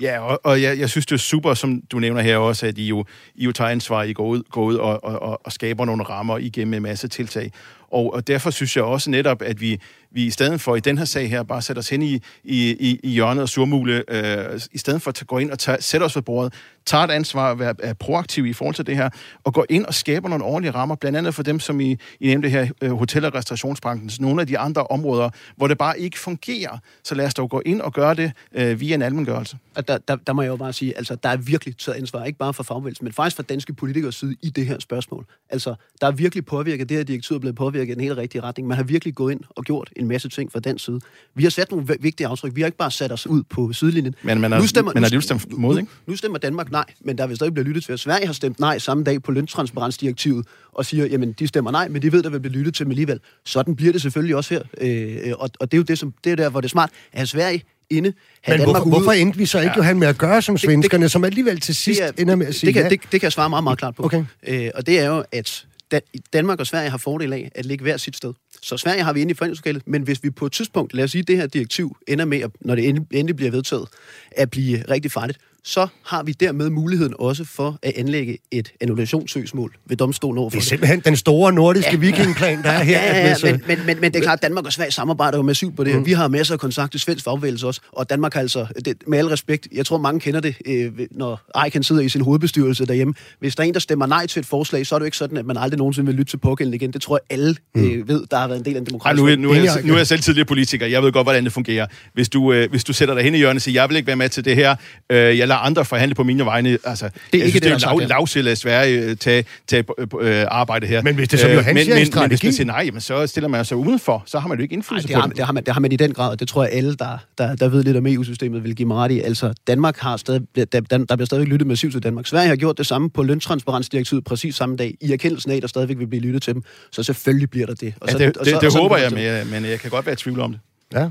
Speaker 3: Ja, og, og jeg, jeg synes, det er super, som du nævner her også, at I jo, I jo tager ansvar, I går ud, går ud og, og, og, og skaber nogle rammer igennem en masse tiltag. Og, og derfor synes jeg også netop, at vi, vi i stedet for i den her sag her, bare sætter os hen i, i, i, i hjørnet og surmule, øh, i stedet for at gå ind og tage, sætte os ved bordet, tager et ansvar, og være, er proaktiv i forhold til det her, og går ind og skaber nogle ordentlige rammer, blandt andet for dem, som I, I nævnte her, øh, hotel- og restaurationsbranchen, nogle af de andre områder, hvor det bare ikke fungerer. Så lad os dog gå ind og gøre det øh, via en almindeliggørelse.
Speaker 2: Og der, der, der må jeg jo bare sige, altså, der er virkelig taget ansvar, ikke bare fra fagbevægelsen, men faktisk fra danske politikers side i det her spørgsmål. Altså, der er virkelig påvirket, det her direktiv er blevet påvirket i den helt rigtige retning. Man har virkelig gået ind og gjort en masse ting fra den side. Vi har sat nogle vi- vigtige aftryk. Vi har ikke bare sat os ud på sidelinjen.
Speaker 3: Men man har- man har stemt imod,
Speaker 2: nu,
Speaker 3: ikke?
Speaker 2: nu stemmer Danmark nej, men der vil stadig blive lyttet til. Sverige har stemt nej samme dag på løntransparensdirektivet og siger, jamen, de stemmer nej, men de ved, der vil blive lyttet til dem alligevel. Sådan bliver det selvfølgelig også her. Øh, og, og det er jo det, som, det er der, hvor det er smart at Sverige inde,
Speaker 1: Men
Speaker 2: Danmark
Speaker 1: hvorfor,
Speaker 2: ude.
Speaker 1: hvorfor endte vi så ikke, Johan, med at gøre som svenskerne, som alligevel til sidst
Speaker 2: Det er-
Speaker 1: ender med at sige
Speaker 2: det kan,
Speaker 1: ja?
Speaker 2: det, det kan jeg svare meget, meget klart på.
Speaker 1: Okay.
Speaker 2: Øh, og det er jo, at Dan- Danmark og Sverige har fordel af at ligge hver sit sted. Så Sverige har vi inde i forhandlingslokalet, men hvis vi på et tidspunkt, lad os sige, det her direktiv ender med, at, når det endelig bliver vedtaget, at blive rigtig farligt, så har vi dermed muligheden også for at anlægge et annullationssøgsmål ved domstolen over
Speaker 1: Det
Speaker 2: for
Speaker 1: er simpelthen den store nordiske ja. vikingplan, der er her.
Speaker 2: Ja, ja, ja,
Speaker 1: hvis, øh,
Speaker 2: men, men, men, men det er klart, at Danmark og Sverige samarbejder jo massivt på det her. Mm. Vi har masser af kontakt til svensk fagbevægelse også, og Danmark har altså, det, med al respekt, jeg tror mange kender det, øh, når Eiken sidder i sin hovedbestyrelse derhjemme. Hvis der er en, der stemmer nej til et forslag, så er det jo ikke sådan, at man aldrig nogensinde vil lytte til pågældende igen. Det tror jeg alle øh, ved, der har været en del af en
Speaker 3: Ej,
Speaker 2: demokratisk
Speaker 3: nu, er, nu, er jeg, nu er jeg selv tidligere politiker. Jeg ved godt, hvordan det fungerer. Hvis du, øh, hvis du sætter dig hen i hjørnet og siger, jeg vil ikke være med til det her, øh, jeg lader andre forhandle på mine vegne. Altså, det er
Speaker 2: ikke
Speaker 3: synes,
Speaker 2: det,
Speaker 3: det er
Speaker 2: sagt
Speaker 3: lav,
Speaker 2: her.
Speaker 3: lavsæl af Sverige øh, tage, tage øh, arbejde her.
Speaker 1: Men hvis det som Johan
Speaker 3: men,
Speaker 1: siger er en
Speaker 3: men, men hvis man siger nej, jamen, så stiller man sig udenfor. Så har man jo ikke
Speaker 2: Ej,
Speaker 3: indflydelse
Speaker 2: det,
Speaker 3: på
Speaker 2: har,
Speaker 3: det.
Speaker 2: det, har man, det har man i den grad, og det tror jeg alle, der, der, der ved lidt om EU-systemet, vil give mig ret i. Altså, Danmark har stadig, der, der, der bliver stadig lyttet massivt til Danmark. Sverige har gjort det samme på løntransparensdirektivet præcis samme dag, i erkendelsen af, at der stadigvæk vil blive lyttet til dem. Så selvfølgelig bliver der det. Og
Speaker 3: Ja,
Speaker 2: så,
Speaker 3: det,
Speaker 2: og
Speaker 3: det,
Speaker 2: så,
Speaker 3: det
Speaker 2: og så-
Speaker 3: håber jeg, men jeg, men jeg kan godt være i tvivl om det.
Speaker 1: Ja.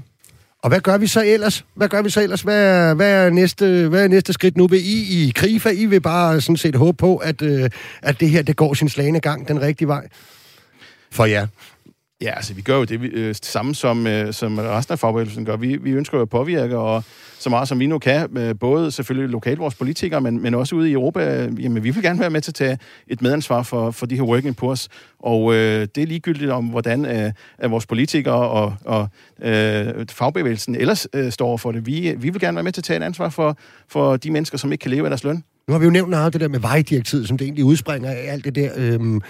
Speaker 1: Og hvad gør vi så ellers? Hvad gør vi så ellers? Hvad er, hvad er, næste, hvad er næste skridt nu? Vil I i Krifa, I vil bare sådan set håbe på, at, øh, at det her det går sin slagende gang den rigtige vej? For ja.
Speaker 3: Ja, altså vi gør jo det, vi, øh, det samme, som, øh, som resten af fagbevægelsen gør. Vi, vi ønsker jo at påvirke, og så meget som vi nu kan, øh, både selvfølgelig lokalt vores politikere, men, men også ude i Europa, øh, jamen vi vil gerne være med til at tage et medansvar for, for de her working poors, og øh, det er ligegyldigt om, hvordan øh, at vores politikere og, og øh, fagbevægelsen ellers øh, står for det. Vi, vi vil gerne være med til at tage et ansvar for, for de mennesker, som ikke kan leve af deres løn.
Speaker 1: Nu har vi jo nævnt noget af det der med vejdirektivet, som det egentlig udspringer af alt det der. Øh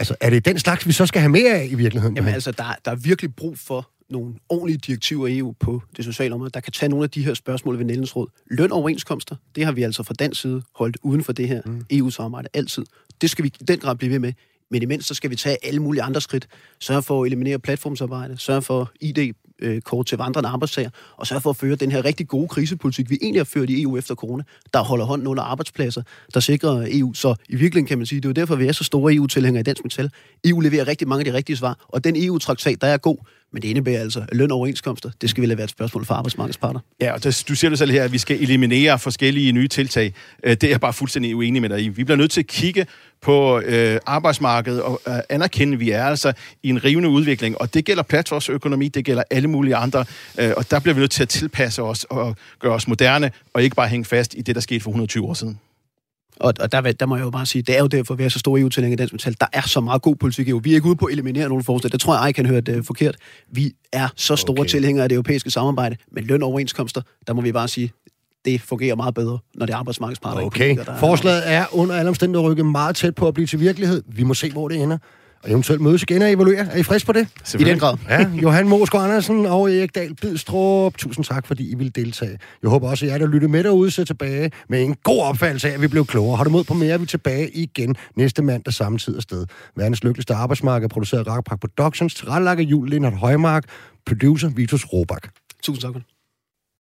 Speaker 1: altså, er det den slags, vi så skal have mere af i virkeligheden?
Speaker 2: Jamen altså, der, der er virkelig brug for nogle ordentlige direktiver i EU på det sociale område, der kan tage nogle af de her spørgsmål ved Nældens Råd. Løn og overenskomster, det har vi altså fra dansk side holdt uden for det her mm. EU-samarbejde altid. Det skal vi i den grad blive ved med. Men imens så skal vi tage alle mulige andre skridt. Sørge for at eliminere platformsarbejde, sørge for ID Øh, kort til vandrende arbejdstager, og sørge for at føre den her rigtig gode krisepolitik, vi egentlig har ført i EU efter corona, der holder hånden under arbejdspladser, der sikrer EU. Så i virkeligheden kan man sige, det er jo derfor, vi er så store EU-tilhængere i Dansk Metal. EU leverer rigtig mange af de rigtige svar, og den EU-traktat, der er god, men det indebærer altså at løn og overenskomster. Det skal vel være et spørgsmål for arbejdsmarkedsparter.
Speaker 3: Ja, og der, du siger det selv her, at vi skal eliminere forskellige nye tiltag. Øh, det er jeg bare fuldstændig uenig med dig i. Vi bliver nødt til at kigge på øh, arbejdsmarkedet og øh, anerkende, at vi er altså i en rivende udvikling. Og det gælder platformsøkonomi, det gælder alle mulige andre. Øh, og der bliver vi nødt til at tilpasse os og gøre os moderne, og ikke bare hænge fast i det, der skete for 120 år siden.
Speaker 2: Og, og der, der må jeg jo bare sige, det er jo derfor, vi er så store EU-tilhængere i dansk metal. Der er så meget god politik i EU. Vi er ikke ude på at eliminere nogle forslag. Det tror jeg, I kan høre det uh, forkert. Vi er så store okay. tilhængere af det europæiske samarbejde, men løn og overenskomster, der må vi bare sige, det fungerer meget bedre, når det er arbejdsmarkedsparter.
Speaker 1: Okay, forslaget er under alle omstændigheder rykket meget tæt på at blive til virkelighed. Vi må se, hvor det ender og eventuelt mødes igen og evaluere. Er I frisk på det?
Speaker 2: I den grad.
Speaker 1: Ja, Johan Mosgaard Andersen og Erik Dahl Bidstrup. Tusind tak, fordi I ville deltage. Jeg håber også, at jer, der lytter med derude, ser tilbage med en god opfattelse af, at vi blev klogere. Har du mod på mere, er vi tilbage igen næste mandag samme tid og sted. Verdens lykkeligste arbejdsmarked produceret Rakkerpark Productions, tilrettelagt af Jul Lindhardt Højmark, producer Vitus Robak.
Speaker 2: Tusind tak.